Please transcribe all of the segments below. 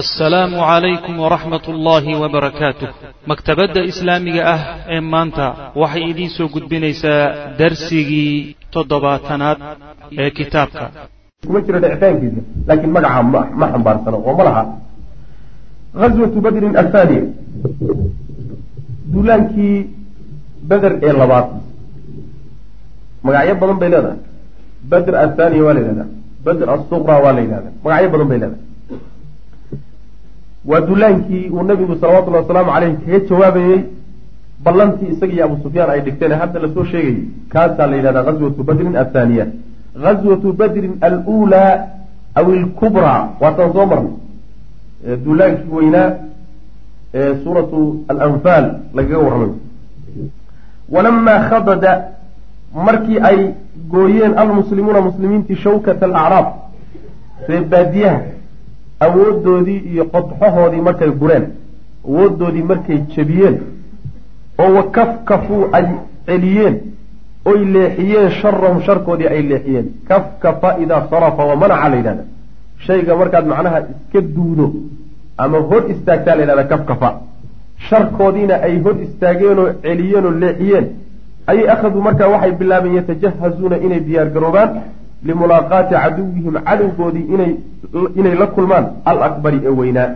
assalaamu calaykum waraxmat ullaahi wabarakaatuh maktabadda islaamiga ah ee maanta waxay idiin soo gudbinaysaa darsigii toddobaatanaad ee kitaabka. Kuma jiro dhicitaankiisa laakiin magaca ma xambaarsano oo ma laha. Ghaswatu badrin athaniya duulaankii beder ee labaad. Magacyo badan bay leedahay. Bedr athaniya waa la yidhahdaa. Bedr asuqra waa la yidhahdaa. Magacyo badan bay leedahay waa dullaankii uu nabigu salawatullhi wasalaamu caleyh kaga jawaabayey ballantii isaga iyo abu sufyaan ay dhigteen hadda la soo sheegayay kaasaa la yidhahdaa ghaswatu badrin athaaniya ghaswatu badrin aluulaa aw ilkubraa waataan soo marnay. Dullaankii weynaa ee suuratu alanfaal lagaga warramayo. Walamaa khadada markii ay gooyeen almuslimuuna muslimiintii shawkata alacraab ree awoodoodii iyo qodxahoodii markay gureen awoodoodii markay jebiyeen oo wakafkafuu ay celiyeen oy leexiyeen sharahum sharkoodii ay leexiyeen. Kafkafa idaa sarafa wa manaca la yidhahda. Shayga markaad macnaha iska duudo ama hor istaagtaa la yidhahda kafkafa. Sharkoodiina ay hor istaageenoo celiyeen oo leexiyeen ayay akhaduu markaa waxay bilaabeen yatajahazuuna inay diyaar garoobaan limulaaqaati caduwihim cadowgoodii inay inay la kulmaan alakbari ee weynaa.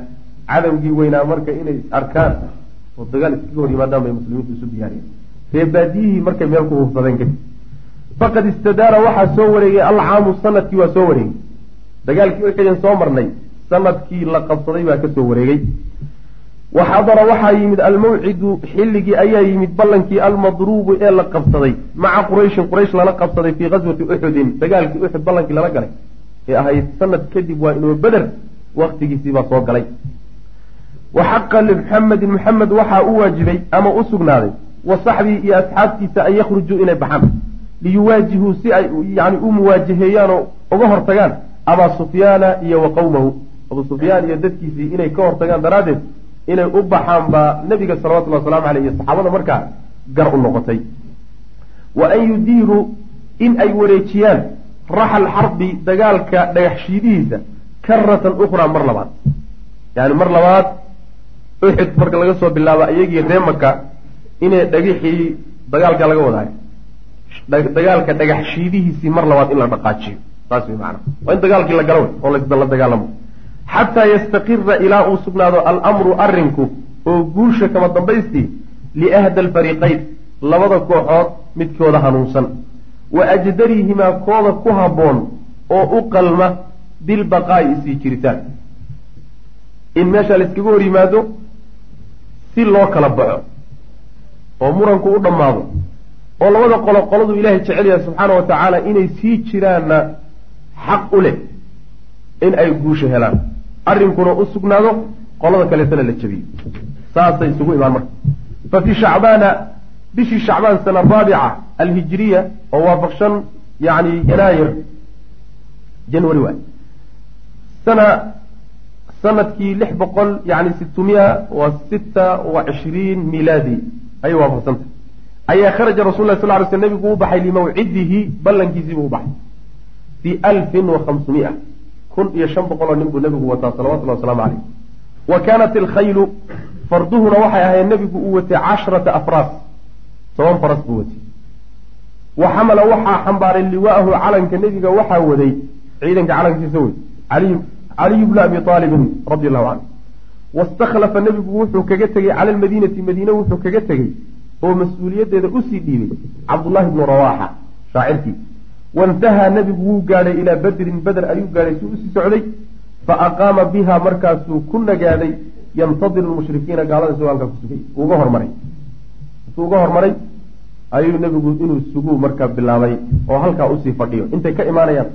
Cadowgii weynaa marka inay arkaan oo dagaal iskaga hor yimaadaan bay muslimiintu isu diyaariyeen. Reebaadiyihii markay meel ku hubsadeen kadib faqad istadaara waxaa soo wareegay alcaamu sannadkii waa soo wareegay. Dagaalkii uxiden soo marnay sannadkii la qabsaday baa ka soo wareegay wa xadara waxaa yimid almawcidu xilligii ayaa yimid ballankii almadruubu ee la qabsaday. Maca qurayshin quraysh lala qabsaday fii ghaswati uxudin dagaalkii uxud ballankii lala galay. Ee ahayd sanad kadib waa inuu beder waktigiisiibaa soo galay. Wa xaqa limuxamedin muxamed waxaa u waajibay ama u sugnaaday wa saxbii iyo asxaabtiisa an yakhrujuu inay baxaan. Liyuwaajihuu si ay yani u muwaajaheeyaan oo uga hortagaan abaa sufyaana iyo wa qowmahu abuu sufyaan iyo dadkiisii inay ka hortagaan daraaddeed inay u baxaan baa nabiga salawatullhi waslamu aleyh iyo saxaabada markaa gar u noqotay. Wa an yudiiruu in ay wareejiyaan raxal xarbi dagaalka dhagaxshiidihiisa karatan ukhraa mar labaad. Yani mar labaad uxid marka laga soo bilaabo iyagii ree maka inay dhagixii dagaalka laga wadaayo. Dagaalka dhagaxshiidihiisii mar labaad in la dhaqaajiyo. Saas wey maana waa in dagaalkii la galo oo la dagaalamo xataa yastaqira ilaa uu sugnaado alamru arrinku oo guusha kama dambaystii liahda alfariiqayn labada kooxood midkooda hanuunsan wa ajdarihimaa kooda ku habboon oo u qalma bilbaqaa'i isii jiritaan in meesha la iskaga hor yimaado si loo kala baxo oo muranku u dhammaado oo labada qolo qoladu ilaahay jecel yahay subxaana wa tacaala inay sii jiraanna xaq u leh in ay guusha helaan arrinkuna u sugnaado qolada kaleetana la jabiyo. Saasay isugu imaan marka. Fa fii shacbaana bishii shacbaan sana raabica alhijiriya oo waafaqshan yani yanaayir january waay. Sana sannadkii lix boqol yani sitmiya wa sita wa cishriin milaadi ayay waafaqsantah ayaa kharaja rasul sal ly sl nabigu u baxay limawcidihi ballankiisiibuu u baxay fii alfin wa khamsumia kun iyo shan boqol oo nin buu nabigu wataa salawatullahi wasalaamu caleyh wa kaanat alkhaylu farduhuna waxay ahayd nabigu uu watay cashrata afraas toban faras buu watay. Wa xamala waxaa xambaaray liwaahu calanka nebiga waxaa waday ciidanka calankiisa wey caliyu bnu abi aalibin radi allahu canhu wastakhlafa nebigu wuxuu kaga tegey cala almadiinati madiine wuxuu kaga tegey oo mas'uuliyaddeeda u sii dhiibay cabdullaahi bnu rawaaxa shaacirkii waintahaa nebigu wuu gaadhay ilaa badrin beder ayuu gaadhay si u sii socday fa aqaama biha markaasuu ku nagaaday yantadiru lmushrikiina gaalada isagoo halkaa kusugay uga hormaray. Intuu uga hormaray ayuu nebigu inuu suguu markaa bilaabay oo halkaa u sii fadhiyo. Intay ka imaanayaan.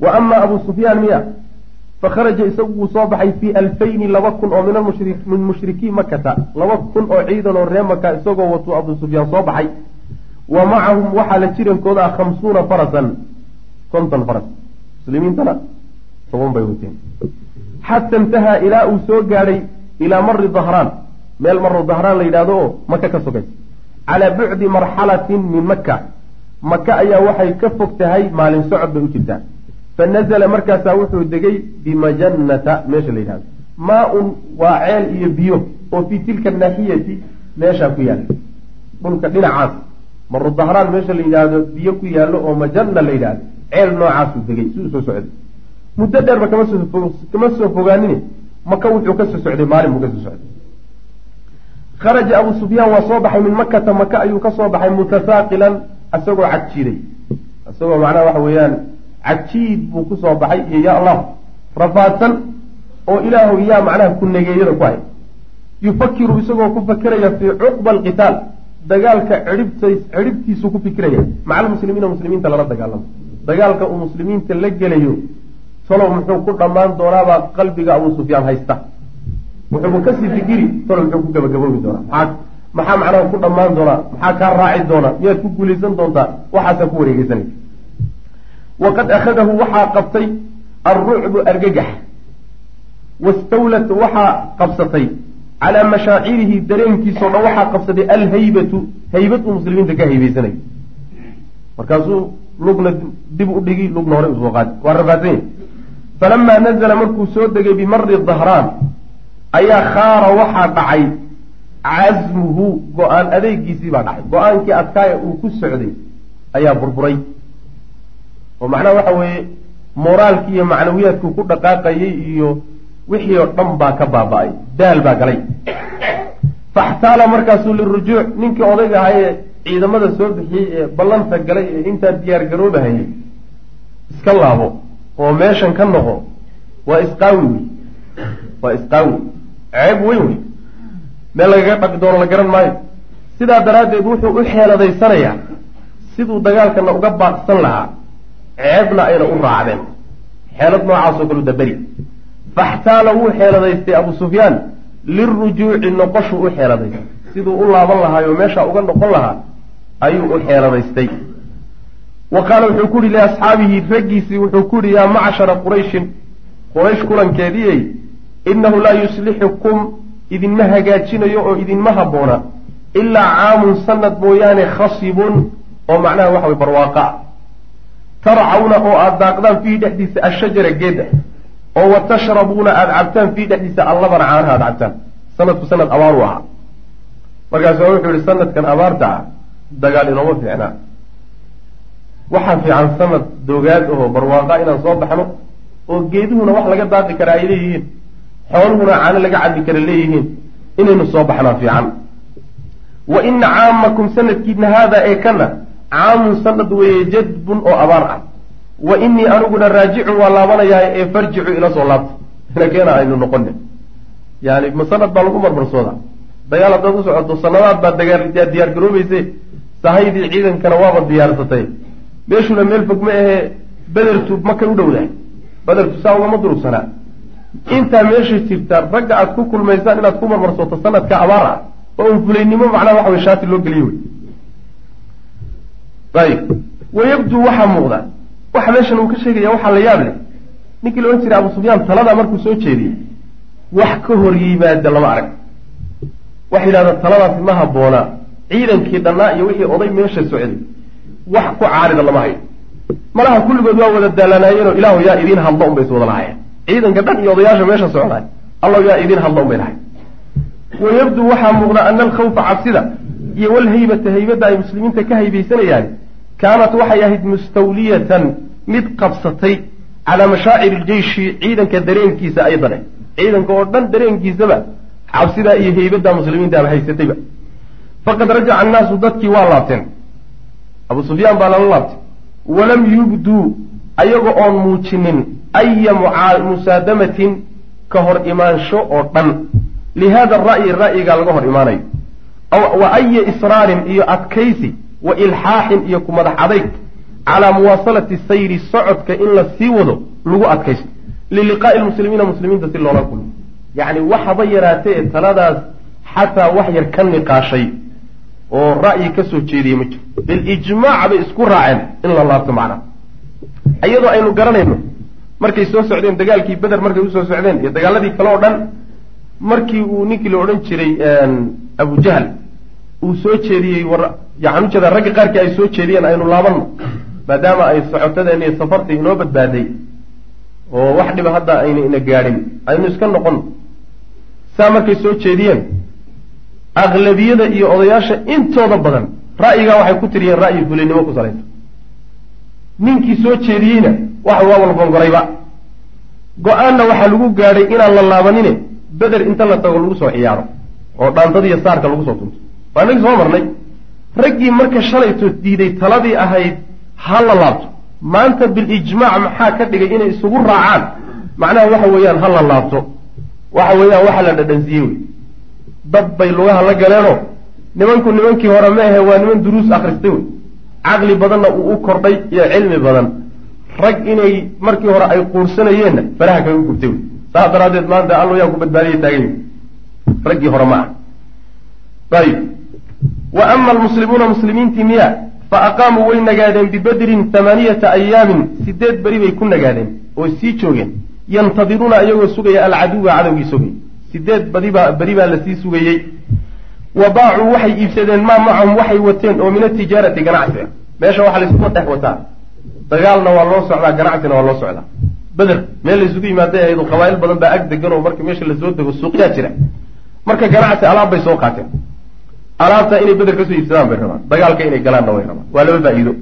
Wa amaa abuu sufyaan miya fakharaja isagu wuu soo baxay fii alfayni laba kun oo min mushrikii makata laba kun oo ciidan oo ree maka isagoo watuu abuu sufyaan soo baxay wa macahum waxaa la jirankooda ah khamsuuna farasan. Konton faras. Muslimiintana toban bay wateen. Xata intahaa ilaa uu soo gaadhay ilaa mari dahraan. Meel maro dahraan la yidhahdo oo maka ka sogay calaa bucdi marxalatin min maka maka ayaa waxay ka fog tahay maalin socod bay u jirtaa. Fa nazala markaasaa wuxuu degay bimajannata meesha la yidhahdo maa-un waa ceel iyo biyo oo fii tilka naaxiyati meeshaa ku yaalla dhulka dhinacaas maru dahraan meesha la yidhaahdo biyo ku yaallo oo majanna la yidhahdo ceel noocaasuu degay siduu soo socday. Muddo dheerba kama soo kama soo fogaanin maka wuxuu ka soo socday maalin buu ka soo socday. Kharaja abu sufyaan waa soo baxay min makata maka ayuu ka soo baxay mutasaaqilan isagoo cagjiiday isagoo macnaha waxa weeyaan cagjiid buu ku soo baxay iyo yaa allah rafaadsan oo ilaahu yaa macnaha ku nageeyada ku hay yufakiru isagoo ku fakiraya fii cuqba alqitaal dagaalka cidhibtas cidhibtiisuu ku fikiraya maca almuslimiina muslimiinta lala dagaalamo dagaalka uu muslimiinta la gelayo talow muxuu ku dhammaan doonaabaa qalbiga abuu sufyaan haysta. Wuxuuba ka sii fikiri talow muxuu ku gabagaboobi doonaa. Maxaa macnaha ku dhammaan doonaa? Maxaa kaa raaci doona miyaad ku guulaysan doontaa? Waxaasaa ku wareegeysanaysa waqad akhadahu waxaa qabtay alrucbu argagax. Wastawlat waxaa qabsatay calaa mashaacirihi dareenkiisao dhan waxaa qabsatay alhaybatu haybad uu muslimiinta ka haybaysanay markaasuu lugna dib u dhigi lugna hore u soo qaadi waa rafaadsan falamaa nazala markuu soo degay bimari dahraan ayaa khaara waxaa dhacay casmuhu go'aan adeegiisii baa dhacay go'aankii adkaaya uu ku socday ayaa burburay oo macnaha waxa weeye moraalkii iyo macnawiyaadkuu ku dhaqaaqayay iyo wixii oo dhan baa ka baaba-ay daal baa galay. Faxtaala markaasuu lirujuuc ninkii odayga ahaa ee ciidamada soo bixiyey ee ballanta galay ee intaa diyaar garoobahayay iska laabo oo meeshan ka noqo waa isqaawi wey waa isqaawi ceeb weyn wey meel lagaga dhaqi doono la garan maayo. Sidaa daraaddeed wuxuu u xeeladaysanayaa siduu dagaalkana uga baaqsan lahaa ceebna ayna u raacdeen. Xeelad noocaasoo kalu daberi faxtaala wuu xeeladaystay abu sufyaan lirujuuci noqoshuu u xeeladaystay siduu u laaban lahaayo meeshaa uga noqon lahaa ayuu u xeeladaystay. Wa qaala wuxuu ku yihi liasxaabihi raggiisii wuxuu ku yihi yaa macshara qurayshin quraysh kulankeediiyey innahu laa yuslixukum idinma hagaajinayo oo idinma habboona ilaa caamun sanad mooyaane khasibun oo macnaha waxa way barwaaqa. Ah tarcawna oo aada daaqdaan fiihi dhexdiisa ashajara geeda oo wa tashrabuuna aada cabtaan fiihi dhexdiisa allabana caanaha aada cabtaan. Sanadku sanad abaaru ahaa. Markaasu wuxuu yihi sanadkan abaarta ah dagaal inooma fiicnaa waxaa fiican sanad doogaad ahoo barwaaqa inaan soo baxno oo geeduhuna wax laga daaqi kara ay leeyihiin. Xooluhuna caano laga cabi kara leeyihiin. Inaynu soo baxnaa fiican. Wa ina caamakum sanadkiidna haada ee kana caamun sanad weeye jadbun oo abaar ah wa inii aniguna raajicun waa laabanayaa ee farjicu ila soo laabta ina keena aynu noqone yani ma sanad baa lagu marmarsooda. Dagaal haddaad u socoto sanadaad dagaal diyaar garoobayse sahaydii ciidankana waaba diyaarsatay. Meeshuna meel fog ma ahee bedertu makay u dhowdahay bedertu saa ugama durugsanaa. Intaa meesha jirta ragga aad ku kulmaysaan inaad ku marmarsooto sanadka abaar ah oo un fulaynimo macnaha waxa wey shaati loo geliye wey. Ayib. Wayabduu waxaa muuqda waxa meeshan uu ka sheegaya waxaa la yaab leh ninkii la odhan jiray abu sufyaan taladaa markuu soo jeediyey wax ka hor yimaada lama arag. Waxay yidhahdaa taladaasi ma habboonaa ciidankii dhannaa iyo wixii oday meesha socday wax ku caarida lama hayo malaha kulligood waa wada daalanaayeenoo ilaahu yaa idiin hadlo unbay is wada lahaayeen. Ciidanka dhan iyo odayaasha meesha socdaay allahu yaa idiin hadlo unbay lahayen wayabduu waxaa muuqda ana alkhawfa cabsida iyo walhaybata haybadda ay muslimiinta ka haybaysanayaan kaanat waxay ahayd mustawliyatan mid qabsatay calaa mashaaciri iljeyshi ciidanka dareenkiisa aydane ciidanka oo dhan dareenkiisaba cabsidaa iyo haybadda muslimiintaaba haysatayba. Faqad rajaca annaasu dadkii waa laabteen. Abu sufyaan baa lala laabtay. Walam yubduu ayaga oon muujinin aya musaadamatin ka hor imaansho oo dhan. Lihada ra'yi ra'yigaa laga hor imaanayo. Wa aya israarin iyo adkaysi wa ilxaaxin iyo ku madax adayg calaa muwaasalati sayri socodka in la sii wado lagu adkaysto. Liliqaa'i lmuslimiina muslimiinta si loola kulmo. Yacni waxaba yaraatee ee taladaas xataa wax yar ka niqaashay oo ra'yi ka soo jeediyey ma jiro. Bilijmaac bay isku raaceen in la laabto macnaha. Iyadoo aynu garanayno markay soo socdeen dagaalkii beder markay u soo socdeen iyo dagaaladii kale oo dhan markii uu ninkii la odhan jiray abujahl uu soo jeediyey war yaxaan ujeeda ragga qaarkii ay soo jeediyeen aynu laabanno maadaama ay socotadeen iyo safartii inoo badbaaday oo wax dhiba hadda ayna ina gaadhin aynu iska noqon. Saa markay soo jeediyeen aqlabiyada iyo odayaasha intooda badan ra'yigaa waxay ku tiriyeen ra'yi fulinimo ku salaysa ninkii soo jeediyeyna waxa waa walgongorayba go'aanna waxaa lagu gaadhay inaan la laabanine beder inta la tago lagu soo ciyaaro oo dhaantadiiyo saarka lagu soo tunto. Waa inagii soo marnay. Raggii marka shalayto diiday taladii ahayd ha la laabto. Maanta bilijmaac maxaa ka dhigay inay isugu raacaan? Macnaha waxa weeyaan ha la laabto. Waxa weeyaan waxa la dhadhansiiyey wey. Dad bay lugaha la galeenoo nimanku nimankii hore ma ahe waa niman duruus akhristay wey. Caqli badanna uu u kordhay iyo cilmi badan. Rag inay markii hore ay quursanayeenna faraha kaga gubtay wey. Saas daraaddeed maanta allo yaa ku badbaadiya taagay raggii hore ma ah ayib wa ama almuslimuuna muslimiintii miya fa aqaamuu way nagaadeen bibedrin hamaaniyata ayaamin sideed beri bay ku nagaadeen oo sii joogeen yantadiruuna iyagoo sugaya alcaduwa cadowgii sugay sideed badibaa beri baa la sii sugayey wa baacuu waxay iibsadeen maa macahum waxay wateen oo min atijaarati ganacsi ah meesha waxaa laysku dhex wataa dagaalna waa loo socdaa ganacsina waa loo socdaa beder meel laysugu yimaaday ahayd oo qabaa'il badan baa ag degan oo marka meesha la soo dego suuqyaa jira marka ganacsi alaab bay soo qaateen alaabta inay beder ka soo iibsadaan bay rabaan. Dagaalka inay galaanna way rabaan. Waa laba faa-iido.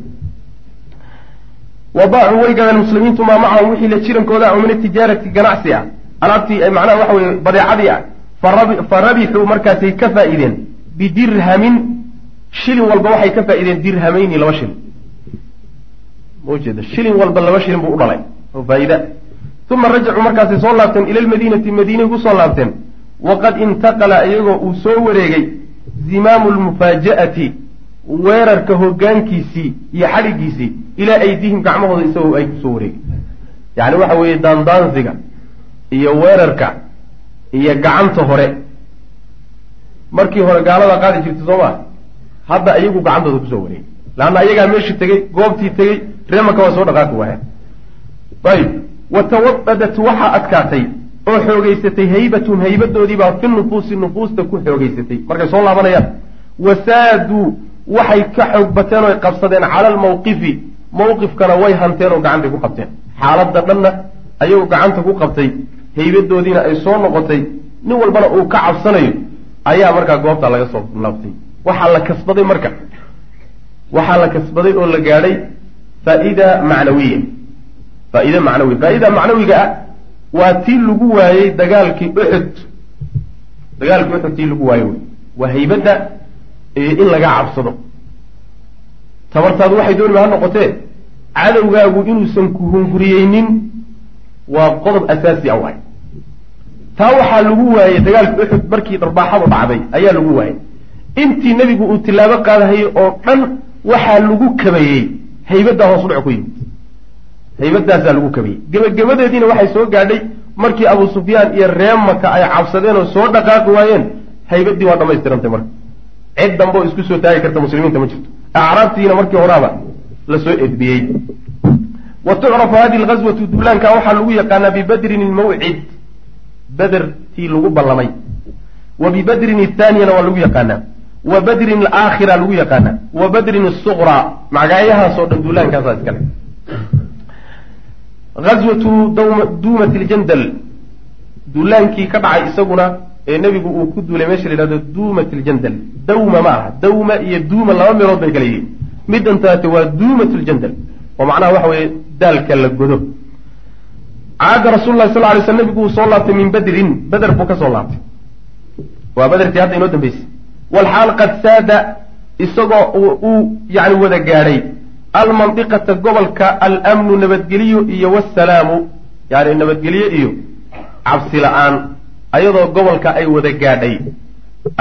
Wa baacuu way gadeen muslimiintu maa macahum wixii la jirankooda oo min atijaarati ganacsi ah. Alaabtii macnaha waxa weye badeecadii ah. Fa rabixuu markaasay ka faa-ideen bidirhamin. Shilin walba waxay ka faa-ideen dirhamayni laba shilin. Maujeeda shilin walba laba shilin buu u dhalay. Oo faa-ida uma rajacuu markaasay soo laabteen ila lmadiinati madiinay ku soo laabteen. Waqad intaqala iyagoo uu soo wareegay zimaamu lmufaaja'ati weerarka hoggaankiisii iyo xadhigiisii ilaa aydihim gacmahooda isagoo ay ku soo wareegay. Yacni waxa weeye daandaansiga iyo weerarka iyo gacanta hore. Markii hore gaalada qaadi jirtay soo maa hadda iyagu gacantooda ku soo wareegay. Laanna ayagaa meeshii tegey goobtii tegey reemanka waa soo dhaqaaqi waaya ayib. Wa tawadadat waxaa adkaatay oo xoogeysatay haybatum haybadoodiibaa fi nufuusi nufuusta ku xoogeysatay markay soo laabanayaan wasaaduu waxay ka xoog bateen oy qabsadeen cala almawqifi mawqifkana way hanteen oo gacantay ku qabteen. Xaaladda dhanna ayagoo gacanta ku qabtay haybadoodiina ay soo noqotay. Nin walbana uu ka cabsanayo ayaa markaa goobta laga soo laabtay. Waxaa la kasbaday marka. Waxaa la kasbaday oo la gaadhay faa-ida macnawiya. Faa-ida macnawiya faa-ida macnawiga ah waa tii lagu waayey dagaalkii uxud dagaalkii uxud tii lagu waayey wey. Waa haybadda in laga cabsado. Tabartaadu waxay dooniba ha noqotee cadowgaagu inuusan ku hunguriyeynin waa qodob asaasi a waay. Taa waxaa lagu waayey dagaalkii uxud markii dharbaaxadu dhacday ayaa lagu waayey. Intii nebigu uu tilaabo qaadahayey oo dhan waxaa lagu kabayey. Haybaddaa hoos udhac ku yimid haybadaasaa lagu kabayey gebagabadeediina waxay soo gaadhay markii abu sufyaan iyo reemaka ay cabsadeen oo soo dhaqaaqi waayeen haybaddii waa dhamaystirantay marka. Cid dambe oo isku soo taagi karta muslimiinta ma jirto. Acraabtiina markii horaaba la soo edbiyey. Wa tucrafu hadihi lgazwatu duulaanka waxaa lagu yaqaanaa bibadrin ilmawcid beder tii lagu ballamay. Wa bibadrin ithaaniyana waa lagu yaqaanaa. Wa badrin alaakhira lagu yaqaanaa. Wa badrin asuqraa magacyahaasoo dhan duulaankaasaa iskale azwatu duumat ljandal. Duulaankii ka dhacay isaguna ee nebigu uu ku duulay meesha la yhahdo duumat ljandal. Dawma ma aha dawma iyo duuma laba meelood bay kala yihiin. Midan taate waa duumat ljandal oo macnaha waxa weeye daalka la godo. Caada rasul lahi sal lay sl nebigu uu soo laabtay min badrin. Beder buu ka soo laabtay. Waa bedertii hadda inoo dambeysay. Walxaal qad saada isagoo uu yani wada gaadhay almandiqata gobolka almnu nabadgelyo iyo wasalaamu yani nabadgelyo iyo cabsi la'aan ayadoo gobolka ay wada gaadhay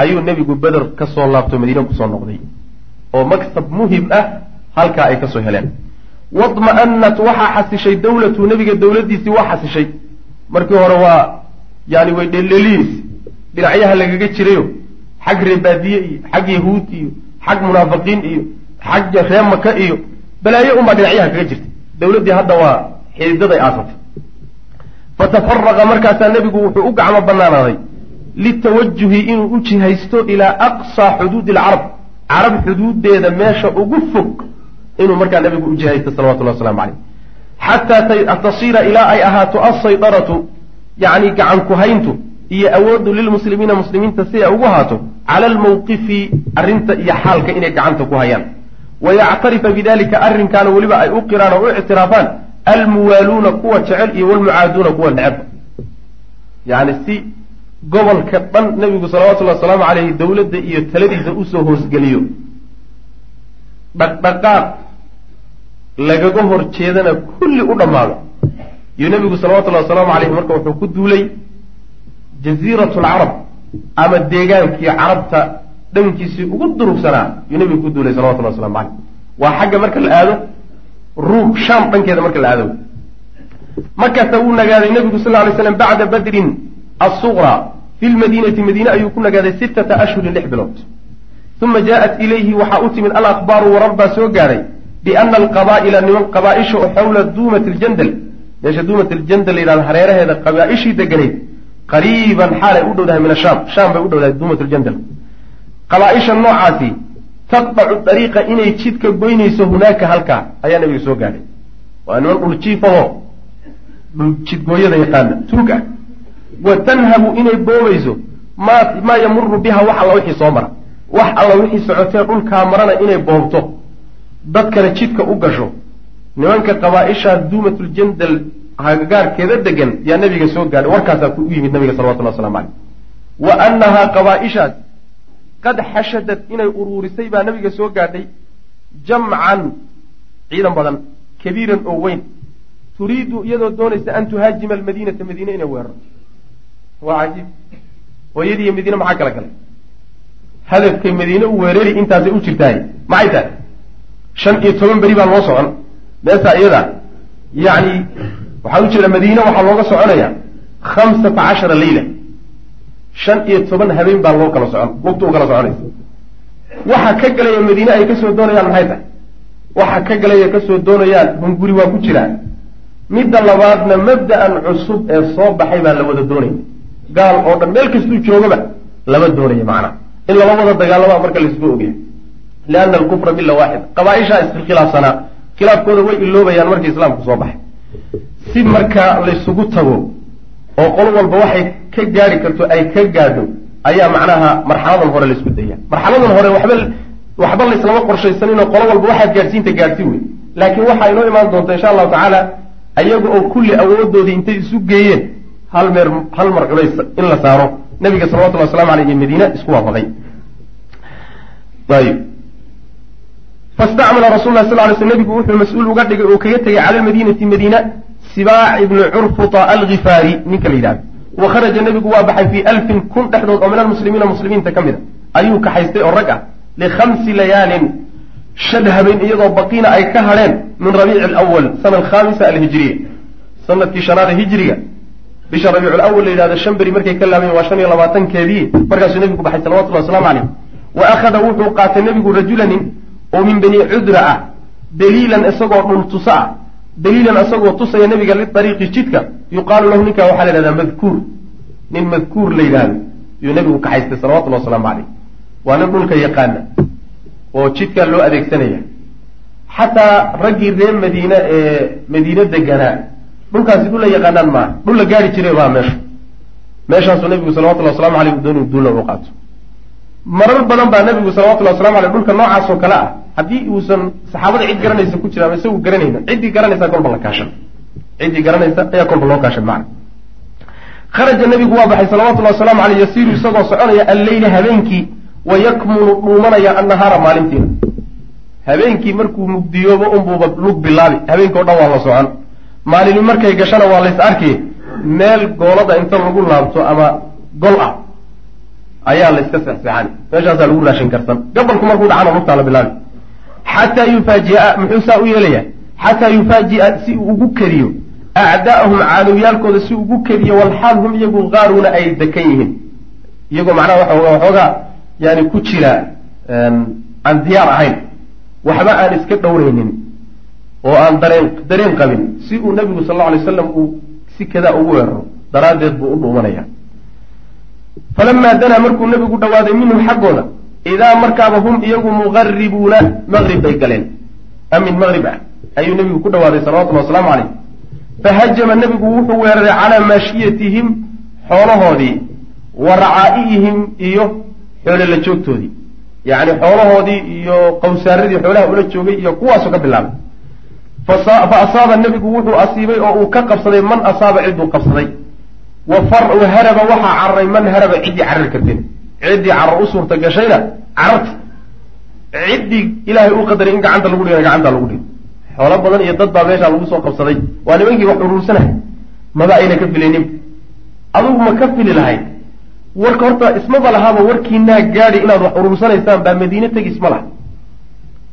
ayuu nebigu beder ka soo laabto madiina ku soo noqday oo maksab muhiim ah halkaa ay ka soo heleen. Wadma'anat waxaa xasishay dawlatu nebiga dowladdiisii waa xasishay. Markii hore waa yani way dheldheliyeys dhinacyaha lagaga jirayo xag reebaadiye iyo xag yahuud iyo xag munaafiqiin iyo xag ree maka iyo balaayo unbaa dhinacyaha kaga jirta dowladdii hadda waa xididaday aasatay fatafaraqa markaasaa nebigu wuxuu u gacmo banaanaaday litawajuhi inuu u jihaysto ilaa aqsaa xuduudi alcarab carab xuduudeeda meesha ugu fog inuu markaa nabigu u jihaysto salawatullahi waslamu caleyh xataa tasiira ilaa ay ahaato alsaydaratu yacni gacan ku-hayntu iyo awooddu lilmuslimiina muslimiinta si ay ugu haato cala almawqifi arrinta iyo xaalka inay gacanta ku hayaan wayactarifa bidalika arrinkaana weliba ay u qiraan oo u ictiraafaan almuwaaluuna kuwa jecel iyo walmucaaduuna kuwa neceba yani si gobolka dhan nabigu salawatullahi wasalaamu caleyhi dowladda iyo taladiisa u soo hoosgeliyo dhaqdhaqaaq lagaga hor jeedana kulli u dhammaado iyo nabigu salawatullahi wasalaamu caleyhi marka wuxuu ku duulay jaziirat lcarab ama deegaankii carabta dhankiisii ugu durugsanaa yuu nabigu ku duulay salawatullah waslamu caleyh. Waa xagga marka la aado ruum shaam dhankeeda marka la aado. Markaasa wuu nagaaday nabigu sal lay slam bacda badrin asuqra fi lmadiinati madiine ayuu ku nagaaday sittata ashhurin lix bilood. Uma jaaءat ilayhi waxaa u timid alakbaaru warar baa soo gaadhay biana alqabaa'ila niman qabaaisha oo xawla duumat ljandal meesha duumat ljandal la yidhahdo hareeraheeda qabaaishii deganayd qariiban xaalay u dhowdahay min ashaam shaam bay u dhowdahay duumat ljandal qabaaisha noocaasi taqdacu dariiqa inay jidka goynayso hunaaka halkaa ayaa nabiga soo gaadhay waa niman dhuljiifahoo dhul jidgooyada yaqaana tuug ah. Wa tanhabu inay boobayso maa yamuru biha wax alla wixii soo mara. Wax alla wixii socotee dhulkaa marana inay boobto. Dadkana jidka u gasho. Nimanka qabaaisha duumatljandal hagagaarkeeda degan yaa nabiga soo gaadhay warkaasaa ku u yimid nabiga salawatullah waslamu caleyh wa annahaa qabaaishaas qad xashadad inay uruurisay baa nabiga soo gaadhay jamcan ciidan badan kabiiran oo weyn. Turiidu iyadoo doonaysa an tuhaajima almadiinata madiine inay weerarto. Waa cajiib. Hooyadii iyo madiine maxaa kala galay? Hadafkay madiine u weerari intaasay u jirtahay. Maxay tahay? Shan iyo toban beri baa loo socon. Meesaa iyada yacni waxaa u jeeda madiine waxaa looga soconaya khamsata cashara leyla shan iyo toban habeen baa loo kala socon. Lugta u kala soconaysa. Waxa ka galaya madiine ay ka soo doonayaan maxay tahay? Waxa ka galaya ka soo doonayaan hunguri waa ku jiraa midda labaadna mabda'an cusub ee soo baxay baa la wada doonaya gaal oo dhan meel kastuu joogaba lama doonaya macnaha in lala wada dagaalama marka la isku ogyahay liana alkufra milla waaxid qabaaishaa iskhilaafsanaa khilaafkooda way iloobayaan markii islaamku soo baxay. Si marka laysugu tago oo qolo walba waxay ka gaari karto ay ka gaadho ayaa macnaha marxaladan hore laysku daya marxaladan hore waxba waxba layslama qorshaysaninoo qolo walba waxaad gaadhsiinta gaadhsi wey laakiin waxaa inoo imaan doonta insha allahu tacaala ayaga oo kulli awoodoodii intay isu geeyeen hal meer hal mar culays in la saaro. Nabiga salawatullhi waslamu aleyh iyo madiina isku waafaqay. Fastacmala rasul sal ly sl nabigu wuxuu mas'uul uga dhigay oo kaga tegay cala lmadiinati madiina sibaac ibnu curfuta algifaari ninka la yidhahdo wa kharaja nebigu waa baxay fii alfin kun dhexdood oo min almuslimiina muslimiinta ka mid a. Ayuu kaxaystay oo rag ah likhamsi layaalin shan habeen iyadoo baqiina ay ka hadheen min rabiici alawal sana alkhamisa alhijriya. Sanadkii shanaada hijriga bisha rabiicu lawal la yidhahdo shan markay ka laabayen waa shan iyo labaatankeedii markaasuu nebigu baxay salawatullahi waslamu caleyh wa akhada wuxuu qaatay nebigu rajulanin oo min bani cudra ah daliilan isagoo dhultuso ah daliilan isagoo tusaya nebiga liariiqi jidka yuqaalu lahu ninkaa waxaa la yidhahdaa madkuur. Nin madkuur la yidhaahdo yuu nebigu kaxaystay salawatullahi wasalaamu caleyh waa nin dhulka yaqaana oo jidkaa loo adeegsanaya. Xataa raggii reer madiine ee madiine deganaa dhulkaasi dhul la yaqaanaan maaha. Dhul la gaari jiray baa meesha. Meeshaasuu nebigu salawatullahi waslamu aleyh dooni duulla u qaato. Marar badan baa nebigu salawatullahi waslamu aleyh dhulka noocaas oo kale ah haddii uusan saxaabada cid garanaysa ku jira ama isagu garanayna. Ciddii garanaysa kolba la kaashan. Ciddii garanaysa ayaa kolba loo kaashan macna. Kharaja nebigu waa baxay salawatullahi wasalaamu aleyh yasiiru isagoo soconaya alleyla habeenkii wa yakmunu dhuumanaya annahaara maalintiina. Habeenkii markuu mugdiyoobo unbuuba lug bilaabi. Habeenkii o dhan waa la socon. Maalini markay gashana waa lays arki meel goolada inta lagu laabto ama gol ah ayaa layska seexseexani meeshaasaa lagu raashin karsan. Gabalku markuu dhacana lugtaa la bilaabi xataa yufaajia muxuu saa u yeelaya. xataa yufaajia si uu ugu kediyo acdaa'ahum caadowyaalkooda si ugu kediyo walxaal hum iyagu qaaruuna ay dekan yihiin iyagoo macnaha waxa waxoogaa yani ku jira aan diyaar ahayn waxba aan iska dhowraynin oo aan dareen dareen qabin si uu nabigu sal alla alay slam uu si kadaa ugu weeraro daraaddeed buu u dhuumanaya falamaa danaa markuu nabigu dhawaaday minhum xaggooda idaa markaaba hum iyagu muqaribuuna maqrib bay galeen amin maqrib ah ayuu nebigu ku dhawaaday salawatullhi wasalaamu caleyh fahajama nebigu wuxuu weeraray calaa maashiyatihim xoolahoodii wa racaa'i'ihim iyo xoole la joogtoodii yacni xoolahoodii iyo qawsaaradii xoolaha ula joogay iyo kuwaasoo ka bilaabay fa asaaba nebigu wuxuu asiibay oo uu ka qabsaday man asaaba cidduu qabsaday wa haraba waxaa cararay man haraba ciddii carari karteen ciddii carar u suurta gashayna cararta ciddii ilaahay u qadaray in gacanta lagu dhigana gacanta lagu dhigo. Xoolo badan iyo dad baa meeshaa lagu soo qabsaday. Waa nimankii wax uruursanahay maba ayna ka filaynin. Adugu ma ka fili lahayd. Warka horta ismaba lahaaba warkiinaa gaadi inaad wax uruursanaysaan baa madiine tegi isma laha.